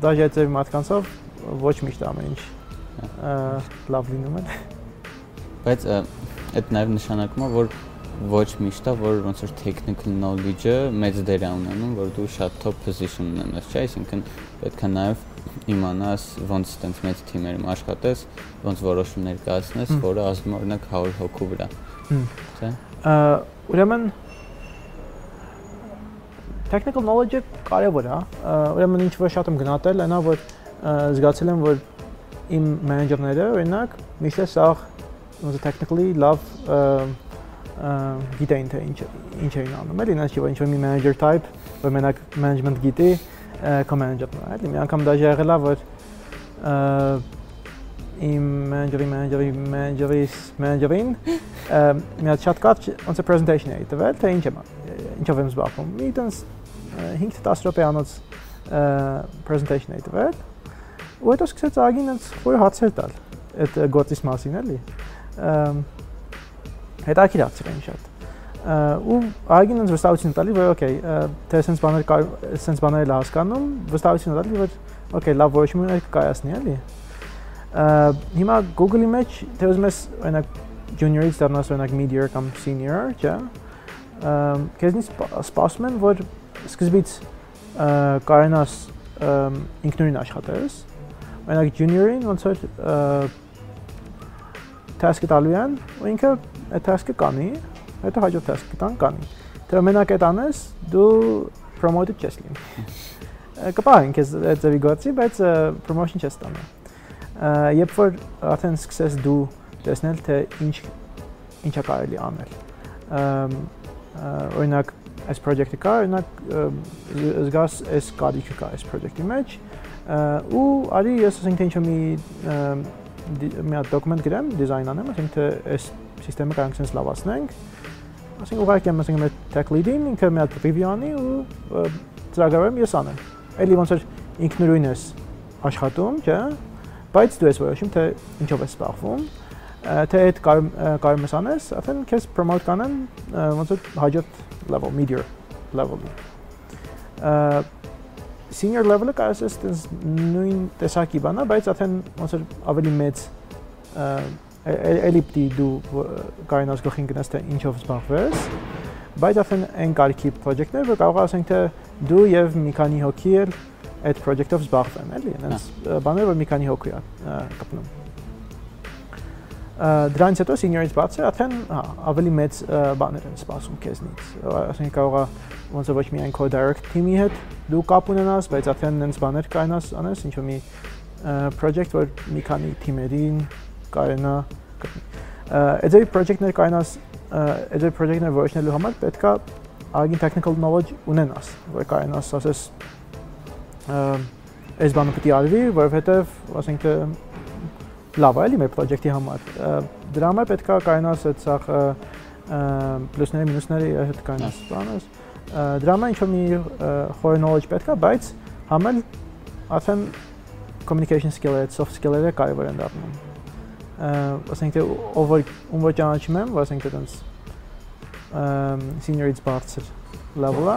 դաժե այդ ձևի մարդկանցով ոչ միշտ ամեն ինչ լավ լինում է։ Բայց այդ նաև նշանակում է, որ ոչ միշտ է, որ ոնց որ technical knowledge-ը մեծ դեր է ունենում, որ դու շատ top position ունենաս, չէ՞, այսինքն պետք է նաև իմանաս ոնց տենց մեծ թիմերում աշխատես, ոնց որոշումներ կայացնես, որը ազդում օրինակ 100 հոգու վրա։ Չէ՞։ Ուրեմն technical knowledge-ը կարևոր է։ Ուրեմն ինչ որ շատ եմ գնահատել, այնա որ զգացել եմ, որ իմ մենեջերները օրինակ միշտ է սա ոնց technically լավ գիտեին թե ինչ ինչ էին անում, էլի, չէ, ինչ որ մի manager type, որ մենակ management գիտի, քո manager-ն է, էլի, մի անգամ դա եղել է, որ իմ manager-ի manager-ի manager-ի manager-ին մի հատ շատ կարճ ոնց է presentation էի տվել, թե ինչ եմ ինչով եմ զբաղվում։ Մի տես 5-10 րոպեանոց presentation էի տվել։ Ու հետո սկսեց ագին ինձ խորը հարցեր տալ այդ գործից մասին, էլի հետաքրքիր էին շատ ու այգին ինձ վստահություն տալի որ օքեյ թե sense բաներ sense բաներ լավ հասկանում վստահություն տալի որ օքեյ լավ որոշումներ կկայացնի էլի հիմա Google-ի մեջ թե ուզում ես օրինակ junior-ից դառնաս օրինակ mid-year կամ senior, չէ՞։ Քեզնից սպասում են որ սկզբից կարենաս ինքնուրույն աշխատես։ Օրինակ junior-ին ոնց որ task-ը տալու են, ու ինքը այդ task-ը կանի, հետո հաջորդ task-ը տան կանի։ Դե մենակ այդ անես, դու promoted չես լինի։ Կպահեն քեզ այդ ձևի գործի, բայց promotion չես ստանա։ Երբ որ արդեն սկսես դու տեսնել թե ինչ ինչա կարելի անել։ Օրինակ այս project-ը կա, օրինակ զգաս այս կարիքը կա այս project-ի մեջ ու արի ես ասենք թե ինչ մի մի հատ դոկումենտ գրեմ, դիզայն անեմ, ասենք թե այս համակարգը կարող ենք լավացնենք։ Ասենք ուղղակի եմ ասենք մեր tech lead-ին ինքը մի հատ review անի ու ծրագրավորեմ ես անեմ։ Էլի ոնց որ ինքնուրույն ես աշխատում, չէ՞, բայց դու ես որոշում թե ինչով ես զբաղվում թե այդ կարող ես անես, արդեն քեզ promote կանեն ոնց որ հաջորդ level, media level-ի։ Senior level-ը կարես ես նույն տեսակի բանա, բայց արդեն ոնց որ ավելի մեծ էլի պիտի դու կարենաս գլխին գնաս թե ինչով զբաղվես, բայց արդեն այն կարիքի project-ներ, որ կարող ասենք թե դու եւ մի քանի հոգի էլ այդ project-ով զբաղվեն, էլի, այնպես բաներ, որ մի քանի հոգի է կպնում։ Դրանից հետո senior-ից բացի արդեն հա ավելի մեծ բաներ են սպասում քեզնից։ Ասենք կարող է ոնց ոչ միայն քո direct team-ի հետ դու կապ ունենաս, բայց արդեն այնպես բաներ կանաս անես, ինչ որ մի project, որ մի քանի թիմերին կարենա Edge project-ներ կարենաս Edge project-ներ որոշնելու համար պետքա ագին technical knowledge ունենաս, որ կարենաս ասես այս բանը պետք է արվի, որովհետև ասենք թե լավ է էլի մեր project-ի համար։ Դրա համար պետքա կարենաս այդ սա պլյուսների, մինուսների հետ կան բանս։ Դրա համար ինչ որ մի խորը knowledge պետք է, բայց համել արդեն communication skill-ը, soft skill-ը կարևոր են դառնում։ Ասենք թե ով ում որ ճանաչում եմ, որ ասենք թե տենց senior-ից բարձր level-ը,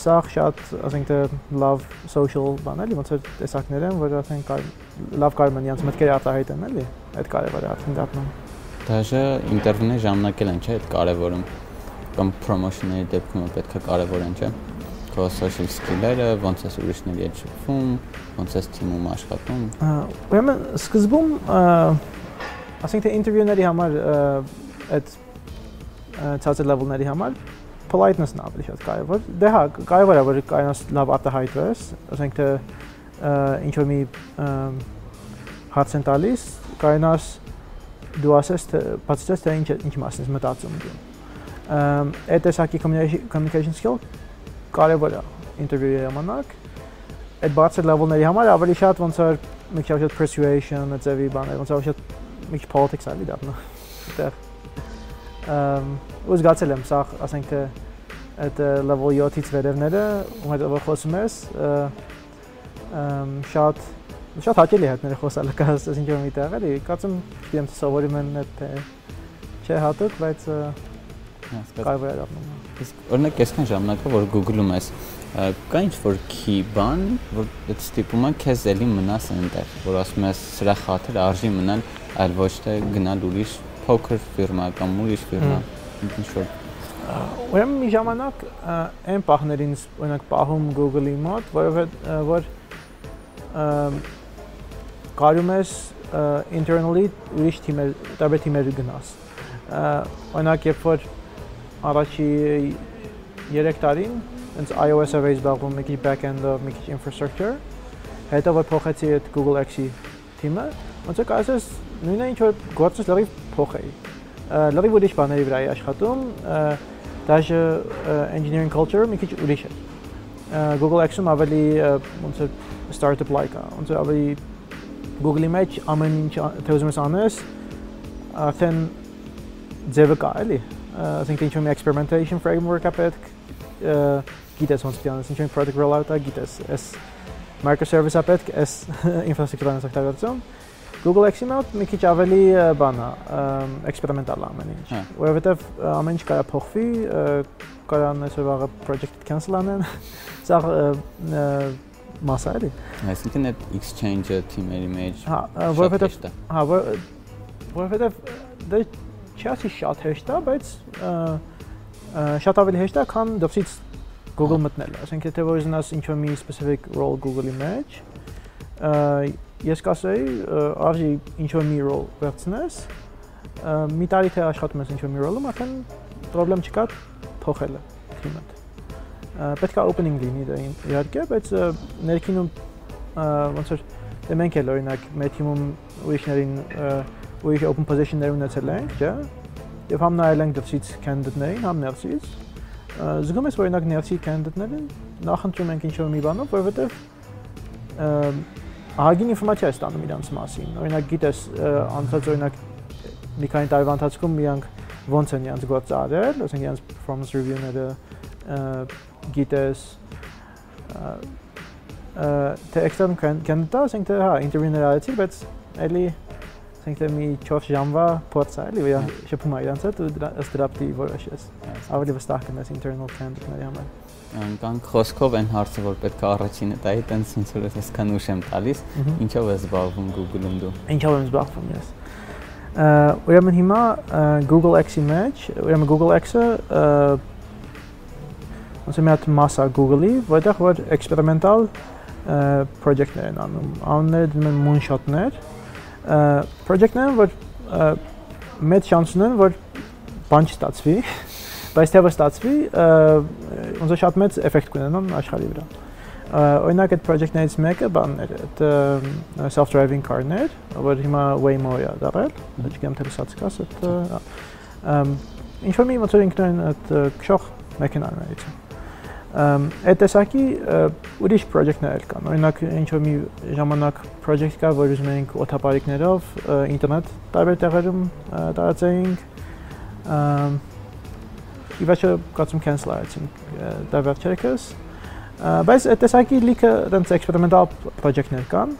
սա շատ, ասենք թե լավ social բան էլի, ոնց որ տեսակներ են, որ ասենք լավ կարող են իրենց մտքերը արտահայտեն էլի, այդ կարևոր է արդեն դառնում։ Դաժե ինտերվյուների ժամանակել են, չէ՞, այդ կարևորում կամ promotion-ների դեպքում պետք է կարևորեն, չէ՞ քո social skill-երը, ոնց ես ուրիշների հետ շփվում, ոնց ես թիմում աշխատում։ Ուրեմն սկզբում ասենք թե ինտերվյուների համար այդ ցածր level-ների համար politeness-ն ավելի շատ կարևոր։ Դե հա, կարևոր է որ կարողանաս լավ արտահայտվես, ասենք թե ինչ որ մի հարց են տալիս, կարողանաս դու ասես թե բացատրես թե ինչ ինչ մասն ես մտածում դու։ Այդ տեսակի communication skill կարևոր է ինտերվյուի ժամանակ։ Այդ բարձր level-ների համար ավելի շատ ոնց որ մի քիչ շատ persuasion, ծեվի բաներ, ոնց որ շատ մի քիչ politics ալի դառնա։ Այդտեղ ըմ ու զգացել եմ սա, ասենք թե այդ level 7-ից վերևները, ում հետ որ խոսում ես, ըմ շատ շատ հաճելի է հետները խոսալը ինչ որ մի տեղ էլի, կարծում թե սովորում են այդ չէ հատուկ, բայց կարևոր է դառնում։ Իսկ օրինակ այսքան ժամանակը որ Google-ում ես, կա ինչ որ key բան, որ այդ ստիպում է քեզ էլի մնաս այնտեղ, որ ասում ես սրա խաթր արժի մնալ, այլ ոչ թե գնալ ուրիշ փոքր ֆիրմա կամ ուրիշ ֆիրմա, ինչ որ Ուրեմն մի ժամանակ այն պահներին օրինակ պահում Google-ի մոտ, որովհետեւ որ կարում ես internally ուրիշ թիմեր, տարբեր թիմեր գնաս։ Օրինակ երբ որ առաջի 3 տարին ինձ iOS-ով էի զբաղվում մի քիչ back-end-ով, մի քիչ infrastructure, հետո որ փոխեցի այդ Google X-ի թիմը, ոնց է կարծես նույնը ինչ որ գործս լրիվ փոխեի։ Լրիվ ուրիշ բաների վրա էի աշխատում, դաժե engineering culture մի քիչ ուրիշ է։ Google X-ում ավելի ոնց է startup-like է, ոնց է ավելի Google-ի մեջ ամեն ինչ թե ուզում ես անես, արդեն ձևը կա, էլի։ Ասենք ինչ-որ մի experimentation framework-ը պետք, գիտես ոնց պետք է անես, ինչ-որ product rollout-ը գիտես, այս microservice-ը պետք, այս infrastructure-ը օգտագործում Google X-ի մոտ մի քիչ ավելի բան է, էքսպերիմենտալ ամեն ինչ, որովհետև ամեն ինչ կարա փոխվի, կարան այսօր վաղը project-ը cancel անեն, սա մասա էլի։ Այսինքն այդ exchange-ը թիմերի մեջ հա, որովհետև հա, որովհետև դե չի շատ հեշտ է, բայց շատ ավելի հեշտ է, քան դպսից Google մտնելը։ Ասենք եթե որ ուզենաս ինչ-որ մի specific role Google-ի մեջ, ես կասեի, արժի ինչ որ մի role վերցնես, մի տարի թե աշխատում ես ինչ որ մի role-ում, արդեն խնդրեմ չկա փոխելը թիմդ։ Պետք է opening լինի դա իհարկե, բայց ներքինում ոնց որ դե մենք էլ օրինակ մեր թիմում ուրիշներին ուրիշ open position-ներ ունեցել ենք, չէ՞։ Եվ համ նայել ենք դրսից candidate-ներին, համ ներսից։ Զգում ես օրինակ ներսի candidate-ները նախընտրում ենք ինչ որ մի բանով, որովհետև ահագին ինֆորմացիա է ստանում իրանց մասին։ Օրինակ գիտես, անցած օրինակ մի քանի տարվա ընթացքում իրանք ոնց են իրանց գործը արել, ասենք իրանց performance review-ները գիտես թե external candidate, ասենք թե հա, ինտերվյուներ արեցի, բայց էլի ասենք թե մի 4 ժամվա փորձ է, էլի, շփում է իրանց հետ ու ըստ դրա պետք է որոշես։ Ավելի վստահ կնես internal candidate-ների համար կան խոսքով այն հարցը, որ պետք է առաջինը տայի, տենց ոնց որ այսքան ուշ եմ տալիս, ինչով ես զբաղվում Google-ում դու։ Ինչով եմ զբաղվում ես։ Ուրեմն հիմա Google X-ի մեջ, ուրեմն Google X-ը ոնց մի հատ մասա Google-ի, որտեղ որ էքսպերիմենտալ project-ներ են անում։ Անունները դնում են moonshot-ներ։ Project-ները, որ մեծ շանս ունեն, որ բան չստացվի, բայց թե վստացվի ոնց շատ մեծ էֆեկտ կունենան աշխարհի վրա օրինակ այդ project-ներից մեկը բաններ այդ self driving car-ներ, որ հիմա Waymo-ը դարել, չգիտեմ թե լսած կաս այդ ինչ որ մի ոնց որ ինքնուրույն այդ քշող մեքենաներից այդ տեսակի ուրիշ project-ներ կան։ Օրինակ ինչ որ մի ժամանակ project կա, որ ուզում ենք օթապարիկներով ինտերնետ տարբեր տեղերում տարածեինք ի վերջո կացում cancel արեցին դա վերջերս բայց այդ տեսակի լիքը դրանց էքսպերիմենտալ project-ներ կան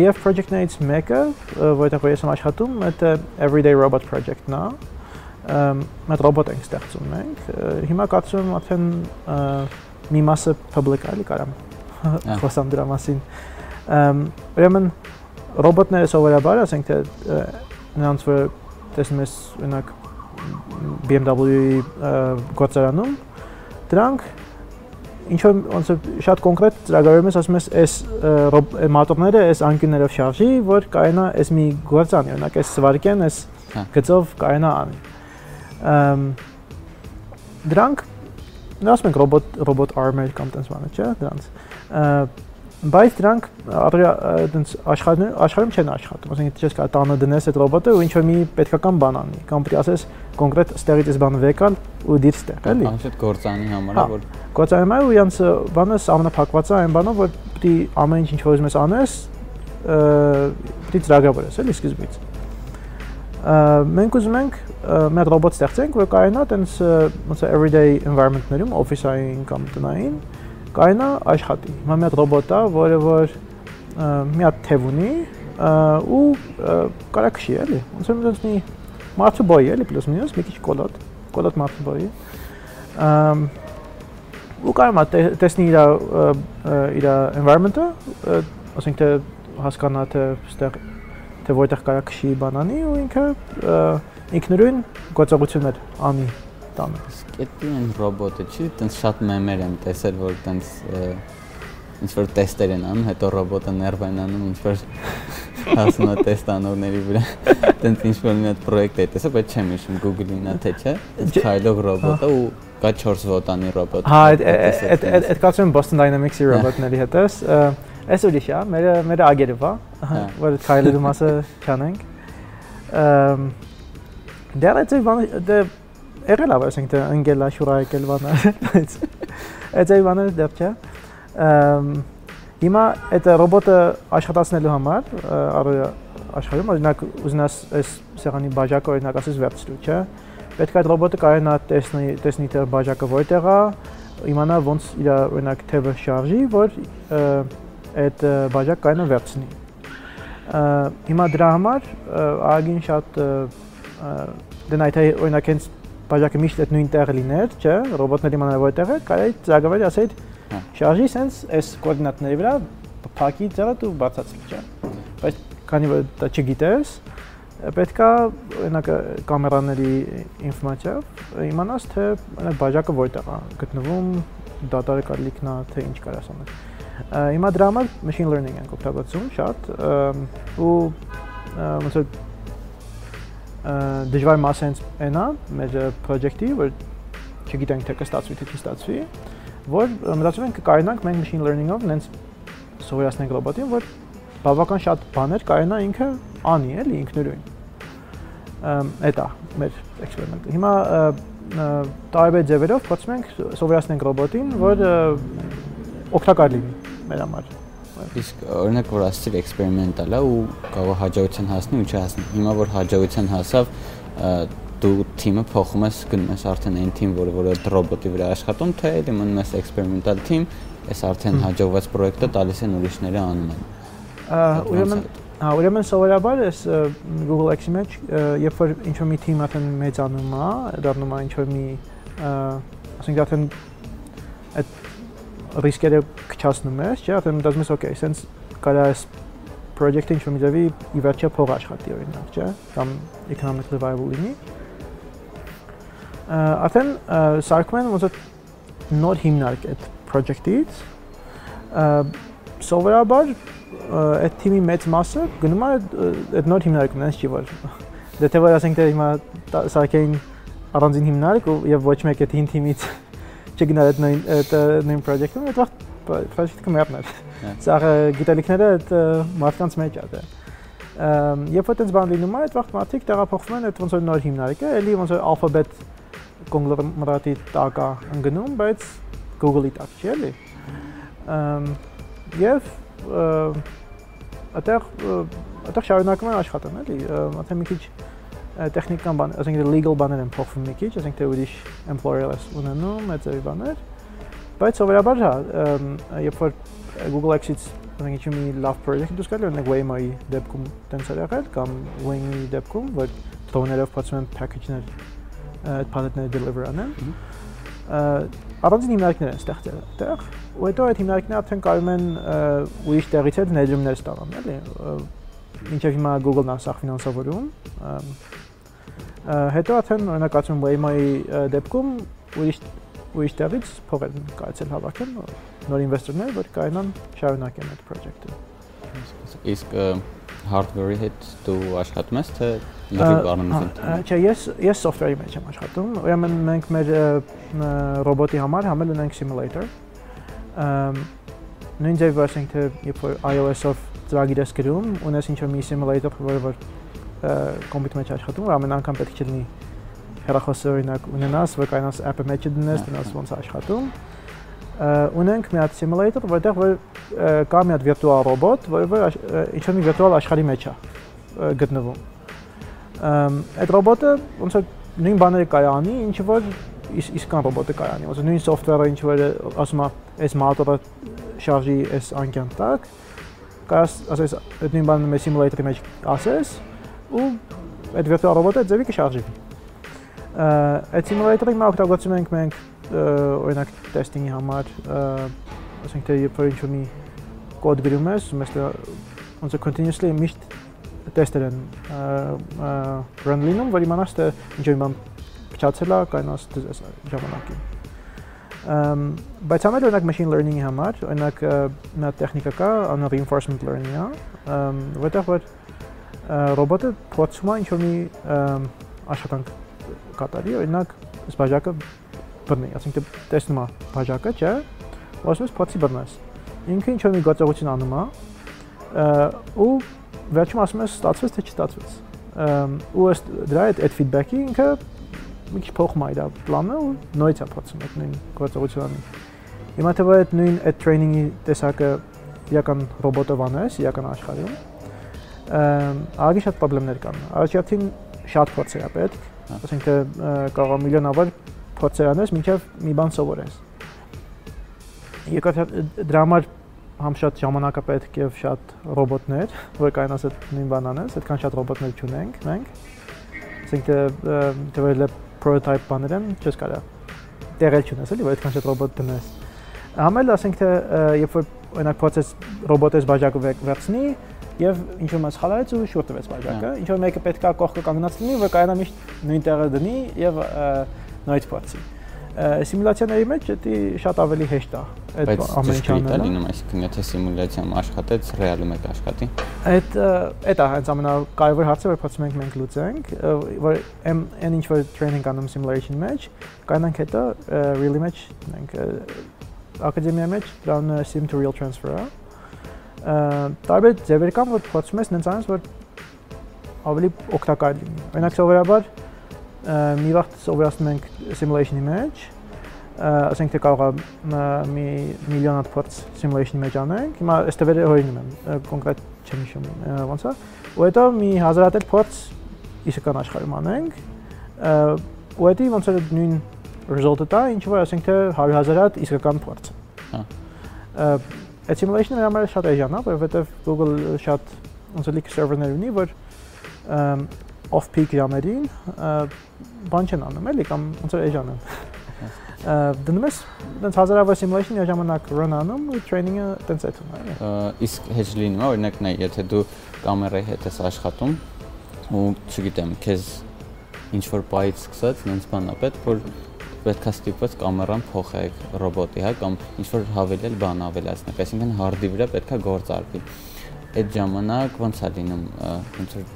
եւ project-ներից մեկը որտեղ ես եմ աշխատում դա everyday robot project-ն է մեծ ռոբոտ ենք ստեղծում մենք հիմա կացում արդեն մի մասը public է, կարամ խոսամ դրա մասին ուրեմն ռոբոտները սովորաբար ասենք թե նրանց որ տեսնում ես օրինակ BMW-ի գործարանում դրանք ինչ որ ոնց շատ կոնկրետ ծրագրում ես ասում ես այս մոտորները այս անկյուններով շարժի որ կայնա այս մի գործանի օրինակ այս սվարկեն այս հա։ գծով կայնա անի դրանք ասում ենք ռոբոտ ռոբոտ armor կամ տես բանը չէ դրանց բայց դրանք այդպես աշխարհում աշխարհում չեն աշխատում ասենք չես կարող տանը դնես այդ ռոբոտը ու ինչ որ մի պետքական բան անի կամ պետք ասես կոնկրետ ստեղից այս բանը վեկալ ու դից ստեղ էլի անշուտ գործանի համար է որ գործանի համար ու յանց բանը ամենափակված է այն բանով որ պետք ամեն ինչ ինչ որ ուզում ես անես պետք ծրագրավորես էլի սկզբից մենք ուզում ենք մեր ռոբոտ ստեղծենք որ կարողանա տենց ոնց է everyday environment-ներում office-ային կամ տնային կայնա աշխատի։ Հիմա մի հատ ռոբոտ է, որը որ մի հատ թև ունի ու կարա քշի էլի։ Ոնց որ մի մարդու բոյ էլի պլյուս մինուս մի քիչ կոլոտ, կոլոտ մարդու բոյ։ Ամ ու կարա տեսնի իր իր environment-ը, ասենք թե հասկանա թե այստեղ թե որտեղ կարա քշի բանանի ու ինքը ինքնուրույն գործողություններ անի տանը։ Իսկ այդ այն ռոբոտը չի, տենց շատ մեմեր եմ տեսել, որ տենց ինչ որ տեստեր են անում, հետո ռոբոտը ներվ են անում, ինչ որ հասնում է տեստանորների վրա։ Տենց ինչ որ մի հատ պրոյեկտ է տեսա, բայց չեմ հիշում Google-ին է թե չէ։ քայլող ռոբոտը ու կա 4 վոտանի ռոբոտ։ Հա, այդ այդ այդ կացում Boston Dynamics-ի ռոբոտների հետ էս։ Այս ուրիշ է, մեր մեր ագերով է, որ քայլելու մասը չանենք։ Դեռ այդ դե եղել է, ասենք թե ընկել աշուրա եկել բանը, բայց այդ այ բանը դեռ չէ։ Հիմա այդ ռոբոտը աշխատացնելու համար աշխարհում օրինակ ուզնաս այս սեղանի բաժակը օրինակ ասես վերցրու, չէ։ Պետք է այդ ռոբոտը կարողանա տեսնի տեսնի թե բաժակը որտեղ է, իմանա ոնց իր օրինակ թևը շարժի, որ այդ բաժակ կարողանա վերցնի։ Հիմա դրա համար ագին շատ դնայ թե օրինակ հենց բաժակը միշտ այդ նույն տեղը լիներ, չէ, ռոբոտների մանավանդ որտեղ է, կարելի ծրագրավորի ասել հա։ շարժի sense այս կոորդինատների վրա փակի ձեռը դու բացացրի, չէ։ Բայց քանի որ դա չգիտես, պետքա օրինակ կամերաների ինֆորմացիայով իմանաս թե բաժակը որտեղ է գտնվում, դատարը կարելիքն է, թե ինչ կարաս անել։ Հիմա դրա համար machine learning ենք օգտագործում շատ ու ոնց որ դժվար մասը հենց այնա մեր project-ի, որ չգիտենք թե կստացվի թե չստացվի, որ մտածում ենք կկարողանանք մենք machine learning-ով նենց սովորացնենք ռոբոտին, որ բավական շատ բաներ կարողանա ինքը անի, էլի ինքնուրույն։ Այդ է մեր էքսպերիմենտը։ Հիմա տարբեր ձևերով փորձում ենք սովորացնենք ռոբոտին, որ օգտակար լինի մեր համար Իսկ օրինակ որ ասցիր էքսպերիմենտալ է ու կարող հաջողության հասնի ու չհասնի։ Հիմա որ հաջողության հասավ, դու թիմը փոխում ես, գնում ես արդեն այն թիմ, որը որը ռոբոտի վրա աշխատում, թե էլի մնում ես էքսպերիմենտալ թիմ, այս արդեն հաջողված պրոյեկտը տալիս են ուրիշները անում են։ Ուրեմն Հա, ուրեմն սովորաբար էս Google X-ի մեջ, երբ որ ինչ որ մի թիմ արդեն մեծանում է, դառնում է ինչ որ մի, ասենք արդեն այդ ռիսկերը քչացնում ես, չէ՞, արդեն մտածում ես, օքեյ, սենց կարա այս project-ը ինչ-որ մի ձևի ի վերջո փող աշխատի օրինակ, չէ՞, կամ economically viable լինի։ Արդեն սարքում են ոնց որ նոր հիմնարկ այդ project-ից սովորաբար այդ թիմի մեծ մասը գնում է այդ նոր հիմնարկումն այնց չի որ դե թե որ ասենք թե հիմա սարքեին առանձին հիմնարկ եւ ոչ մեկ այդ հին թիմից չգնալ այդ նույն այդ նույն project-ում, այդ վաղ project-ը մեռներ։ Սա գիտելիքները այդ մարդկանց մեջ է դա։ Երբ որ այդպես բան լինում է, այդ վաղ մարդիկ տեղափոխվում են այդ ոնց որ նոր հիմնարկը, էլի ոնց որ alphabet կոնգլոմերատի տակ է ընկնում, բայց Google-ի տակ չի էլի։ Եվ այդտեղ այդտեղ շարունակում են աշխատել, էլի, մաթե մի քիչ տեխնիկան բան, ասենք legal բաներ են փոխվում մի քիչ, ասենք թե ուրիշ employer-ս ունենում, այդ ձևի բաներ։ Բայց սովորաբար հա, երբ որ Google X-ից ասենք ինչ մի լավ project դուրս գալու, օրինակ Waymo-ի դեպքում տենց էր եղել կամ Wing-ի դեպքում, որ drone-երով փոխում են package-ներ այդ palette-ները deliver անեն։ Առանձին հիմնարկներ են ստեղծել այդտեղ, ու հետո այդ հիմնարկները արդեն կարող են ուրիշ տեղից էլ ներդրումներ ստանալ, էլի մինչև հիմա Google-ն է սա ֆինանսավորում։ Հետո արդեն օրինակ ասում Waymo-ի դեպքում ուրիշ ուրիշ տեղից փող են կարծել հավաքել նոր ինվեստորներ, որ կարողանան շարունակեն այդ project-ը։ Իսկ hardware-ի հետ դու աշխատում ես թե լրիվ առնվազն։ Չէ, ես ես software-ի մեջ եմ աշխատում։ Ուրեմն մենք մեր ռոբոտի համար համել ունենք simulator։ Նույն ձևով ասենք թե երբ որ iOS-ով ծրագիր ես գրում, ունես ինչ-որ մի simulator, որը որ կոմպյուտերի մեջ աշխատում, ամեն անգամ պետք է լինի հեռախոսը օրինակ ունենաս, որ կանաս app-ը մեջը դնես, դնաս ոնց է աշխատում։ Ունենք մի հատ simulator, որտեղ որ կա մի հատ վիրտուալ ռոբոտ, որը որ ինչ-որ մի վիրտուալ աշխարհի մեջ է գտնվում։ Այդ ռոբոտը ոնց որ նույն բաները կայանի, ինչ որ իսկան ռոբոտը կայանի, ոնց նույն software-ը ինչ որ ասում է, այս մոտորը շարժի այս անկյան տակ, կաս ասես այդ նույն բանը մեր սիմուլյատորի մեջ ասես ու այդ վիրտուալ ռոբոտը ձևի կշարժվի։ Այդ սիմուլյատորի մենք օգտագործում ենք մենք օրինակ տեստինգի համար, ասենք թե երբ որ ինչ-որ մի կոդ գրում ես, մեզ ոնց է continuously միշտ տեստեր են run լինում, որ իմանաս թե ինչ-որ բան փչացել է, կանաս դες ժամանակին բայց ամեն օրինակ machine learning-ի համար, օրինակ նա տեխնիկա կա, անա reinforcement learning-ը, որտեղ որ ռոբոտը փորձում է ինչ-որ մի աշխատանք կատարի, օրինակ այս բաժակը բռնի, ասենք թե տեսնում է բաժակը, չէ՞, ու ասում ես փոցի բռնես։ Ինքը ինչ-որ մի գործողություն անում է, ու վերջում ասում ես ստացվեց թե չստացվեց։ Ու ըստ դրա այդ feedback-ի ինքը մի քիչ փոխում է իր պլանը ու նույնից է փոխում այդ նույն գործողությունը։ Հիմա թե այդ նույն այդ տրեյնինգի տեսակը իրական ռոբոտով անես, իրական աշխարհում, ագի շատ խնդիրներ կան։ Առաջին շատ փորձեր է պետք, ասենք թե կարող է միլիոնավոր փորձեր անես, մինչև մի բան սովորես։ Երկրորդ դրա համար համ շատ ժամանակ է պետք եւ շատ ռոբոտներ, որ կայանաս այդ նույն բան անես, այդքան շատ ռոբոտներ չունենք մենք։ Ասենք թե develop prototype բաներ են, չես կարա տեղել չունես, էլի, որ այդքան շատ ռոբոտ դնես։ Համել ասենք թե երբ որ օրինակ process ռոբոտես բաժակը վերցնի եւ ինչ որ մաս խալարեց ու շուտ տվեց բաժակը, ինչ որ մեկը պետքա կողքը կանգնած լինի, որ կարողանա միշտ նույն տեղը դնի եւ նույնից փորձի սիմուլյացիաների մեջ դա շատ ավելի հեշտ է այդ ամեն ինչը լինում այսինքն եթե սիմուլյացիայում աշխատեց ռեալում եք աշխատի այդ այդ է հենց ամենակարևոր հարցը որ փորձում ենք մենք լուծենք որ այն ինչ որ training անում simulation մեջ կանանք հետո really մեջ մենք ակադեմիա մեջ դրան sim to real transfer-ը տարբեր ձևեր կան որ փորձում ես նենց անես որ ավելի օգտակար լինի օրինակ սովորաբար մի վաղ սովորացնում ենք simulation-ի մեջ, ասենք թե կարող է մի միլիոն հատ փորձ simulation-ի մեջ անենք։ Հիմա այս տվերը հորինում եմ, կոնկրետ չեմ հիշում ոնց է։ Ու հետո մի հազար հատ փորձ իսկական աշխարհում անենք։ Ու հետի ոնց է նույն result-ը տա, ինչ որ ասենք թե 100.000 հատ իսկական փորձ։ Հա։ Այդ simulation-ը համար շատ էժան է, որովհետև Google շատ ոնց է լիք server-ներ ունի, որ off-peak ժամերին բան չեն անում էլի կամ ոնց որ էժան են դնում ես տենց հազարավոր simulation իր ժամանակ run անում ու training-ը տենց այդ ունի իսկ հեչ լինում է օրինակ նայ եթե դու կամերայի հետ ես աշխատում ու չգիտեմ քեզ ինչ որ բայից սկսած նենց բան է պետք որ պետքա ստիպված կամերան փոխեք ռոբոտի, հա, կամ ինչ որ հավելել բան ավելացնեք, այսինքն հարդի վրա պետքա գործ արվի։ Այդ ժամանակ ոնց է լինում, ոնց որ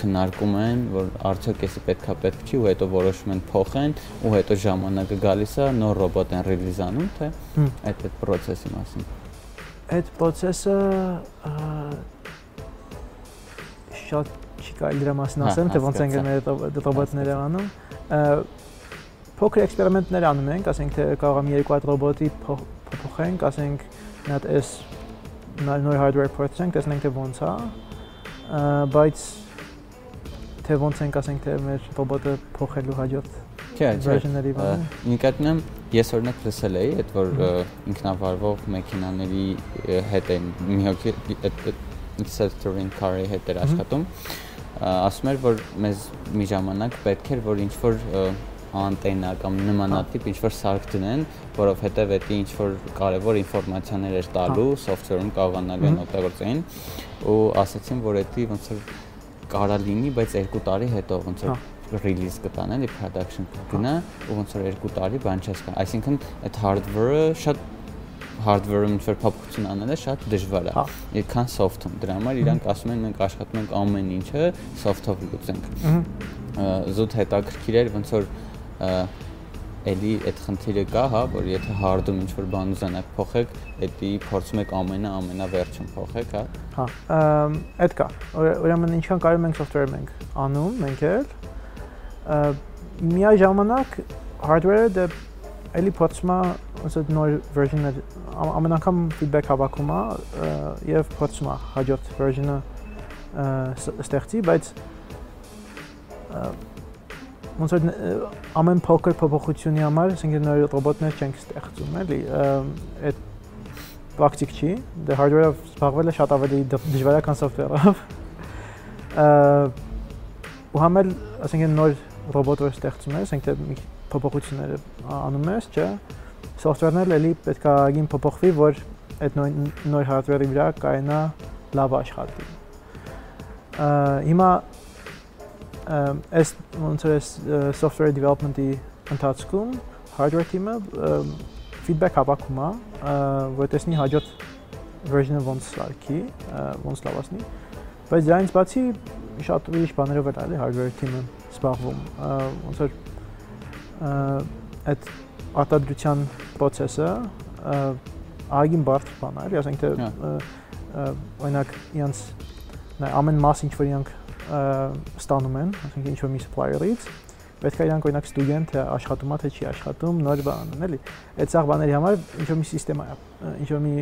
քննարկում են, որ արդյոք էսի պետքա պետք չի ու հետո որոշում են փոխեն ու հետո ժամանակը գալիս է նոր ռոբոտ են ռիլիզ անում, թե այդ այդ process-ի մասին։ Այդ process-ը շատ չի կարելի դրա մասին հա, ասեմ, թե ոնց են մեր ռոբոտները անում։ Փոքր էքսպերիմենտներ անում ենք, ասենք թե կարող եմ երկու հատ ռոբոտի փոխենք, ասենք մի հատ էս նոր hardware փոխենք, տեսնենք թե ոնց է։ Բայց թե ոնց ենք ասենք թե մեր ռոբոտը փոխելու հաջորդ version-ների բանը։ Նկատնում ես օրինակ լսել էի, այդ որ ինքնավարվող մեքենաների հետ են մի հոգի այդ self-driving car-ի հետ էր աշխատում ասում էր որ մեզ մի ժամանակ պետք էր որ ինչ որ անտենա կամ նմանատիպ ինչ որ սարք դնեն, որովհետև դա ինչ որ կարևոր ինֆորմացիաներ էր տալու software-ում կարողանալու են օգտագործեն ու ասացին որ դա ոնց որ կարա լինի, բայց 2 տարի հետո ոնց որ release կտան, էլի production կգնա ու ոնց որ 2 տարի բան չես կան։ Այսինքն այդ hardware-ը շատ hardware-ում ինչ որ փոփոխություն անելը շատ դժվար է։ Այդքան soft-ում։ Դրա համար իրանք ասում են մենք աշխատում ենք ամեն ինչը soft-ով լուծենք։ Զուտ հետաքրքիր էր ոնց որ էլի այդ խնդիրը կա, հա, որ եթե hard-ում ինչ որ բան ուզենաք փոխեք, էդի փորձում եք ամենա ամենավերջում փոխեք, հա։ Հա, այդ կա։ Ուրեմն ինչքան կարում ենք software-ը մենք անում, մենք էլ միաժամանակ hardware-ը դե էլի փորձում է ոնց նոր version-ներ ամեն անգամ feedback հավաքում է եւ փորձում է հաջորդ version-ը ստեղծի, բայց ոնց որ ամեն փոքր փոփոխությունի համար, ասենք նոր ռոբոտներ չենք ստեղծում, էլի, այդ պրակտիկ չի, դե hardware-ով զբաղվելը շատ ավելի դժվար է, քան software-ով։ Ու համել, ասենք նոր ռոբոտ որ ստեղծում ես, ասենք թե փոփոխությունները անում ես, չէ՞, software-ն էլ էլի պետք է ագին փոփոխվի, որ այդ նոր նոր hardware-ի վրա կայնա լավ աշխատի։ Հիմա այս ոնց է software development-ի ընթացքում hardware team-ը feedback հավաքում է, որ տեսնի հաջորդ version-ը ոնց սարքի, ոնց լավացնի։ Բայց դրանից բացի շատ ուրիշ բաներով էլ էլի hardware team-ը զբաղվում։ Ոնց որ այդ արտադրության process-ը ագին բարդ բան է, ասենք թե օրինակ իրանց ամեն մաս ինչ որ իրանք ստանում են, ասենք ինչ որ մի supplier-ից, պետք է իրանք օրինակ ստուգեն թե աշխատում է թե չի աշխատում, նոր բան են, էլի։ Այդ ցաղ բաների համար ինչ որ մի համակարգ է, ինչ որ մի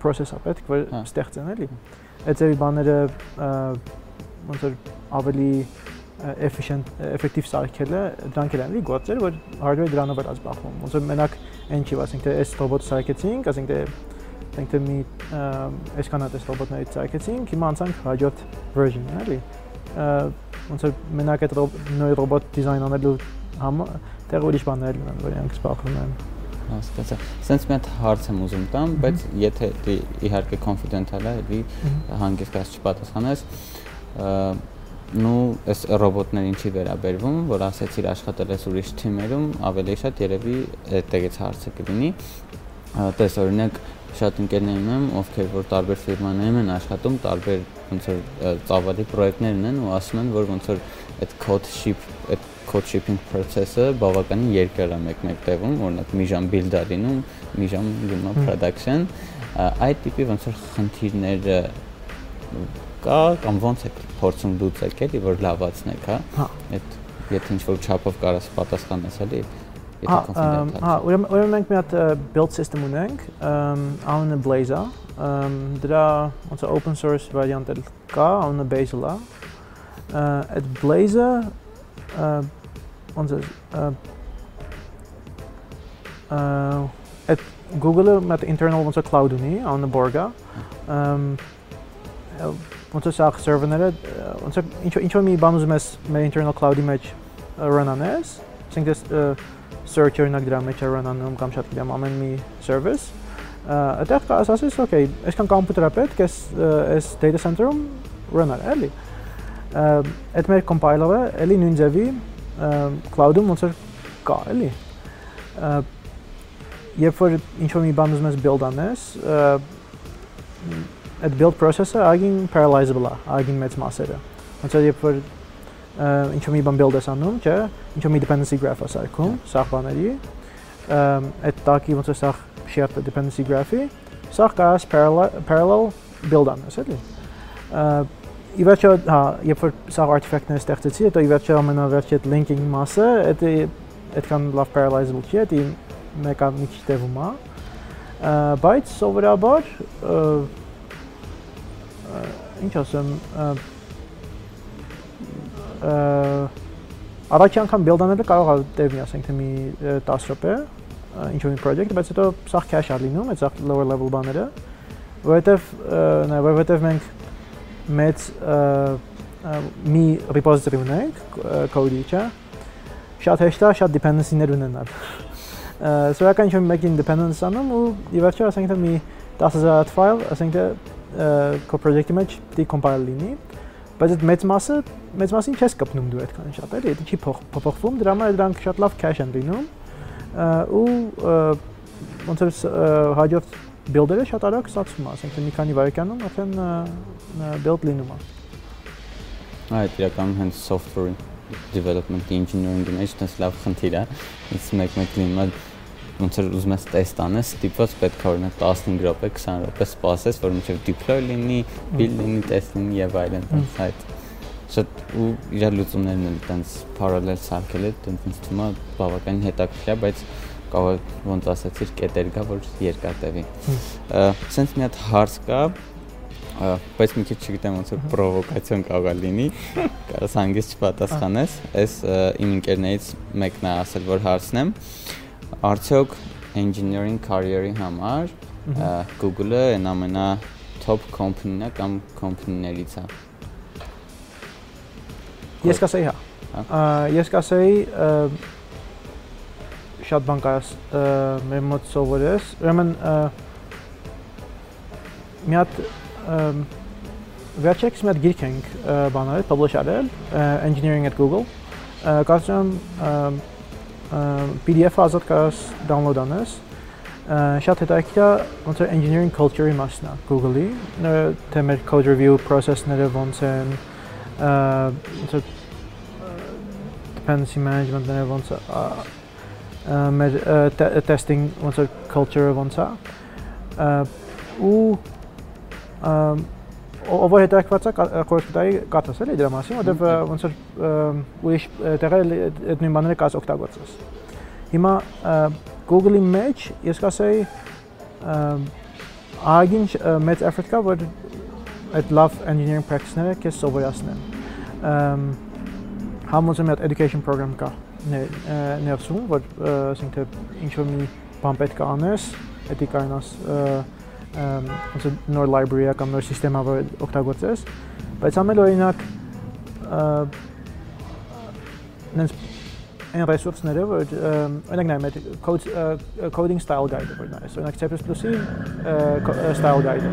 process է պետք որ հա։ ստեղծեն, էլի։ Այդ ձևի բաները ոնց որ ավելի efficient effective սարքելը դրանք են էլի գործեր, որ hardware դրանով է զբաղվում։ Ոնց որ մենակ այն չի, ասենք թե այս ռոբոտը սարքեցինք, ասենք թե ասենք թե մի այսքան հատ այս ռոբոտներից սարքեցինք, հիմա անցանք հաջորդ version-ը, էլի ոնց որ մենակ այդ նոր ռոբոտ դիզայն անելու համար տեղ ուրիշ բաներ ունեն, որ իրանք զբաղվում են հասկացա։ Սենց մի հատ հարց եմ ուզում տամ, բայց եթե դի իհարկե confidential է, դի հանգիստ չպատասխանես, նու այս ռոբոտներ ինչի վերաբերվում, որ ասեցիր աշխատել ես ուրիշ թիմերում, ավելի շատ երևի այդտեղից հարցը կլինի։ Տես օրինակ շատ ընկերներ ունեմ, ովքեր որ տարբեր ֆիրմաներում են աշխատում, տարբեր ոնց որ ծավալի պրոյեկտներ ունեն ու ասում են, որ ոնց որ այդ code ship, այդ code shipping process-ը բավականին երկար է մեկ-մեկ տևում, օրինակ մի ժամ build է լինում, մի ժամ գնում է production, այդ տիպի ոնց որ խնդիրները կա կամ ոնց է փորձում լուծել, էլի որ լավացնեք, հա։ Հա։ Այդ եթե ինչ-որ չափով կարաս պատասխանես, էլի եթե confidential։ Հա, ուրեմն ուրեմն մենք մի հատ build system ունենք, անունը Blaze-ը, դրա ոնց open source variant էլ կա, անունը Bazel-ը։ Այդ Blaze-ը ոնց այդ Google-ը մատ internal ոնց cloud ունի, անունը Borg-ը։ Ոնց է սա server-ները, ոնց ինչ ինչ որ մի բան ուզում ես մեր internal cloud-ի մեջ run անես, ասենք դες search օրինակ դրա մեջ run անում կամ շատ գիտեմ ամեն մի service այդտեղ կա ասես okay այսքան կոմպյուտերա պետք է այս data center-ում run արա էլի այդ մեր compiler-ը էլի նույն ձևի cloud-ում ոնց որ կա էլի երբ որ ինչ որ մի բան ուզում ես build անես այդ build process-ը ագին parallelizable է ագին մեծ մասերը ոնց որ երբ որ ինչ որ մի բան build ես անում, չէ, ինչ որ մի dependency graph-ը սարքում, սաղ բաների, այդ տակի ոնց է սաղ shared dependency graph-ի, սաղ կարաս parallel parallel build անես, էլի։ Ի վերջո, հա, երբ որ սաղ artifact-ները ստեղծեցի, հետո ի վերջո ամենավերջի այդ linking մասը, դա այդքան լավ parallelizable չի, դա մեկը մի քիչ տևում է։ Բայց սովորաբար ինչ ասեմ, առաջի անգամ build-անելը կարող է տևի, ասենք թե մի 10 րոպե, ինչ որ մի project, բայց հետո սա cache-ա լինում, այդ lower level բաները, որովհետև նայ որովհետև մենք մեծ մի repository ունենք code-ի, չէ՞։ Շատ հեշտ է շատ dependency-ներ ունենալ։ Սովորական ինչ որ մեկին dependency անում ու ի վերջո ասենք թե մի 10000 file, ասենք թե քո project-ի մեջ պիտի compile լինի բայց այդ մեծ մասը մեծ մասին չես կպնում դու այդքան շատ էլի, դա չի փոփոխվում, դրա համար դրանք շատ լավ cache են լինում ու ոնց որ հաջորդ build-երը շատ արագ ստացվում է, ասենք մի քանի վայրկյանում արդեն build լինում է։ Այդ իրականում հենց software development engineering-ի մեջ տես լավ խնդիր է։ Ինձ մեկ-մեկ լինում է ոնց որ ուզում ես տեստ անես, ստիպված պետք է օրինակ 15 րոպե, 20 րոպե սպասես, որ մինչև deploy լինի, build լինի, test լինի եւ այլն, այդ շատ ու իր լուծումներն են տենց parallel սարքել է, տենց ինձ թվում է բավականին հետաքրքիր է, բայց կարող ոնց ասացիր կետեր կա, որ երկար տևի։ Սենց մի հատ հարց կա, բայց մի քիչ չգիտեմ ոնց որ պրովոկացիոն կարող է լինի, կարաս հանգիստ չպատասխանես։ Այս իմ ընկերներից մեկն է ասել, որ հարցնեմ։ Արդյոք engineering career-ի համար Google-ը այն ամենա top company-ն է կամ company-ներից է։ Ես կասեի հա։ Ես կասեի շատ բան կարաս մեր մոտ սովորես։ Ուրեմն մի հատ վերջերս մի հատ գիրք ենք բանել, publish արել engineering at Google։ Կարծում եմ PDF-ը ազատ կարաս download անես շատ հետաքրքիր է ոնց որ engineering culture-ի մասն է Google-ի, թե մեր code review process-ները ոնց են, ոնց որ dependency management-ները ոնց մեր testing ոնց որ culture-ը ոնց է ու ով հետաքրքրված է խորհրդային կաթս էլի դրա մասին, որովհետև ոնց որ ուրիշ տեղեր այդ նույն բաները կաց օգտագործես։ Հիմա Google-ի մեջ ես կասեի ագին մեծ effort կա որ այդ love engineering practice-ները քեզ սովորացնեն։ Համոզում եմ education program կա ներսում, որ ասենք թե ինչ որ մի բան պետք է անես, դա կանաս ոնց նոր library-ա կամ նոր համակարգը որ օգտագործես, բայց ամեն օրինակ նենց այն ռեսուրսները, որ օրինակ նայում եք code coding style guide-ը որ նայես, օրինակ C++-ի style guide-ը։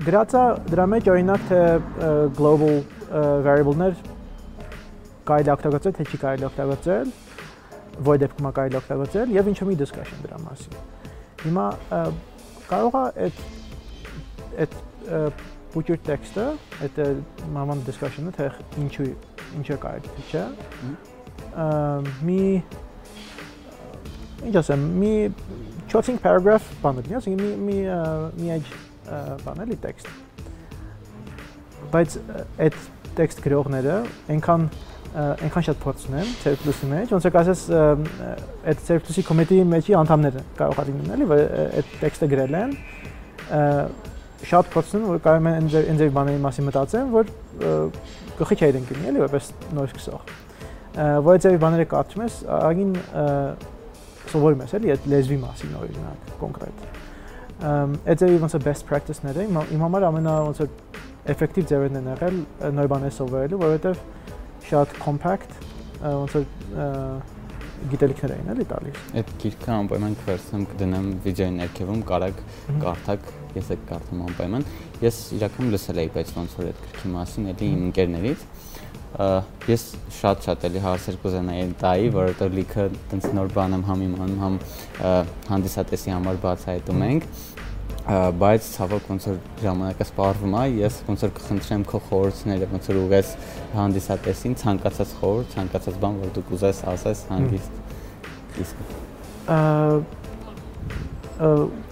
Դրացա դրա մեջ օրինակ թե global variable-ներ կարելի օգտագործել, թե չի կարելի օգտագործել, որ դեպքում է կարելի օգտագործել եւ ինչու՞ մի discussion դրա մասին։ Հիմա կարող է այդ այդ put տեքստը, այդ մաման discussion-ը թե ինչու ինչը կարելի թե չէ։ Մի ինչ ասեմ, մի 4-5 paragraph բան ասենք մի մի մի edge բան էլի տեքստ։ Բայց այդ տեքստ գրողները այնքան այնքան շատ փորձ ունեն C++-ի մեջ, ոնց որ ասես այդ C++-ի committee-ի մեջի անդամները կարող է լինել, էլի, որ այդ տեքստը գրել են շատ փորձ ունեն, որ կարող են ինձ ինձ բաների մասին մտածեն, որ գլխի չէր ընկնի, էլի, որպես նոր սկսող։ Որ այդ բաները կարդում ես, ագին սովորում ես, էլի, այդ լեզվի մասին օրինակ կոնկրետ։ Այդ ձևի ոնց է best practice-ները, իմ համար ամենա ոնց է effective ձևերն են եղել նոր բաներ սովորելու, որովհետև շատ compact ոնց որ գիտելիքներ էին էլի տալիս։ Այդ գիրքը անպայման կվերցնեմ կդնեմ վիդեոյի ներքևում, կարակ կարդակ, ես այդ կարդում անպայման։ Ես իրականում լսել էի, բայց ոնց որ այդ գրքի մասին էլի իմ ընկերներից ես շատ-շատ էլի հարցեր կուզենայի տայի, որովհետեւ լիքը տենց նոր բան եմ համ իմանում, համ հանդիսատեսի համար բացահայտում ենք բայց ցավոք ոնց որ ժամանակը սպառվում է, ես ոնց որ կխնդրեմ քո խորհուրդները, ոնց որ ուղես հանդիսատեսին ցանկացած խորհուրդ, ցանկացած բան, որ դու կուզես ասես հանգիստ։ Իսկ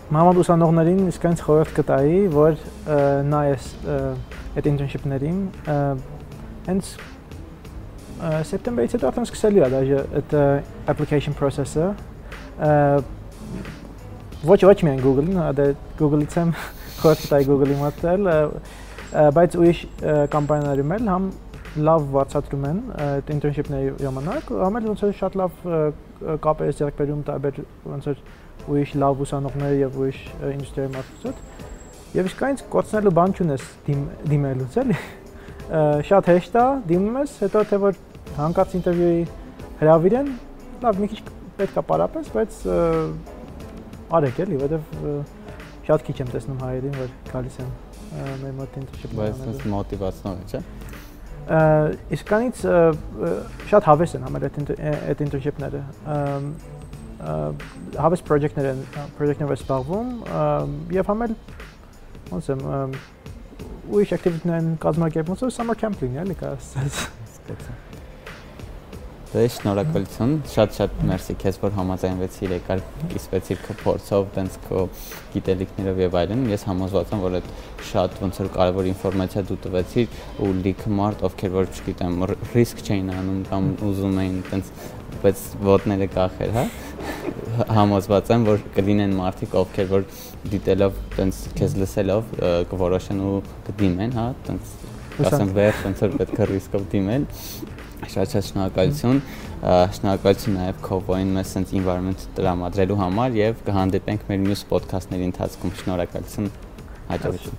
մաման ուսանողներին իսկայից խորհուրդ կտայի, որ նայես այդ internship-ներին հենց սեպտեմբերից հետո արդեն սկսելի է դա այդ application process-ը ոչ ոչ միայն Google-ին, դա Google-ից եմ խորտ տայ Google-ի մտել, բայց ուրիշ կամպանիաներում էլ համ լավ վարձատրում են այդ internship-ների ժամանակ, համ էլ ոնց որ շատ լավ կապեր ձեռք բերում տարբեր ոնց որ ուրիշ լավ ուսանողներ եւ ուրիշ ինդուստրիայի հետ։ Եվ իսկ այնց կոչնելու բան չունես դիմելուց էլի։ Շատ հեշտ է, դիմում ես, հետո թե որ հանկարծ ինտերվյուի հրավիր են, լավ մի քիչ պետքա պարապես, բայց արեք էլի, որովհետեւ շատ քիչ եմ տեսնում հայերին, որ գալիս են մեր մոտ internship բայց այս մոտիվացնող է, չէ՞ իսկանից շատ հավես են համել այդ internship-ները հավես project-ներ են project-ներով զբաղվում եւ համել ոնց եմ ուրիշ activity-ներ են կազմակերպում ոնց summer camp-ին էլի կա ասած Դե շնորհակալություն, շատ-շատ մերսի քեզ, որ համաձայնվեցիր եկար, կիսվեցիր քո փորձով, տենց քո գիտելիքներով եւ այլն։ Ես համոզված եմ, որ այդ շատ ոնց որ կարևոր ինֆորմացիա դու տվեցիր ու լիքը մարդ, ովքեր որ չգիտեմ, ռիսկ չէին անում կամ ուզում էին տենց բայց ոտները կախեր, հա համոզված եմ որ կլինեն մարդիկ ովքեր որ դիտելով տենց քեզ լսելով կորոշեն ու կդիմեն հա տենց ասեմ վեր տենց որ պետք է ռիսկով դիմել Շատ-շատ շնորհակալություն։ Շնորհակալություն նաև Քովոին մեզ sense environment տրամադրելու համար եւ կհանդիպենք մեր մյուս ոդքասթների ընթացքում։ Շնորհակալություն։ Հաջողություն։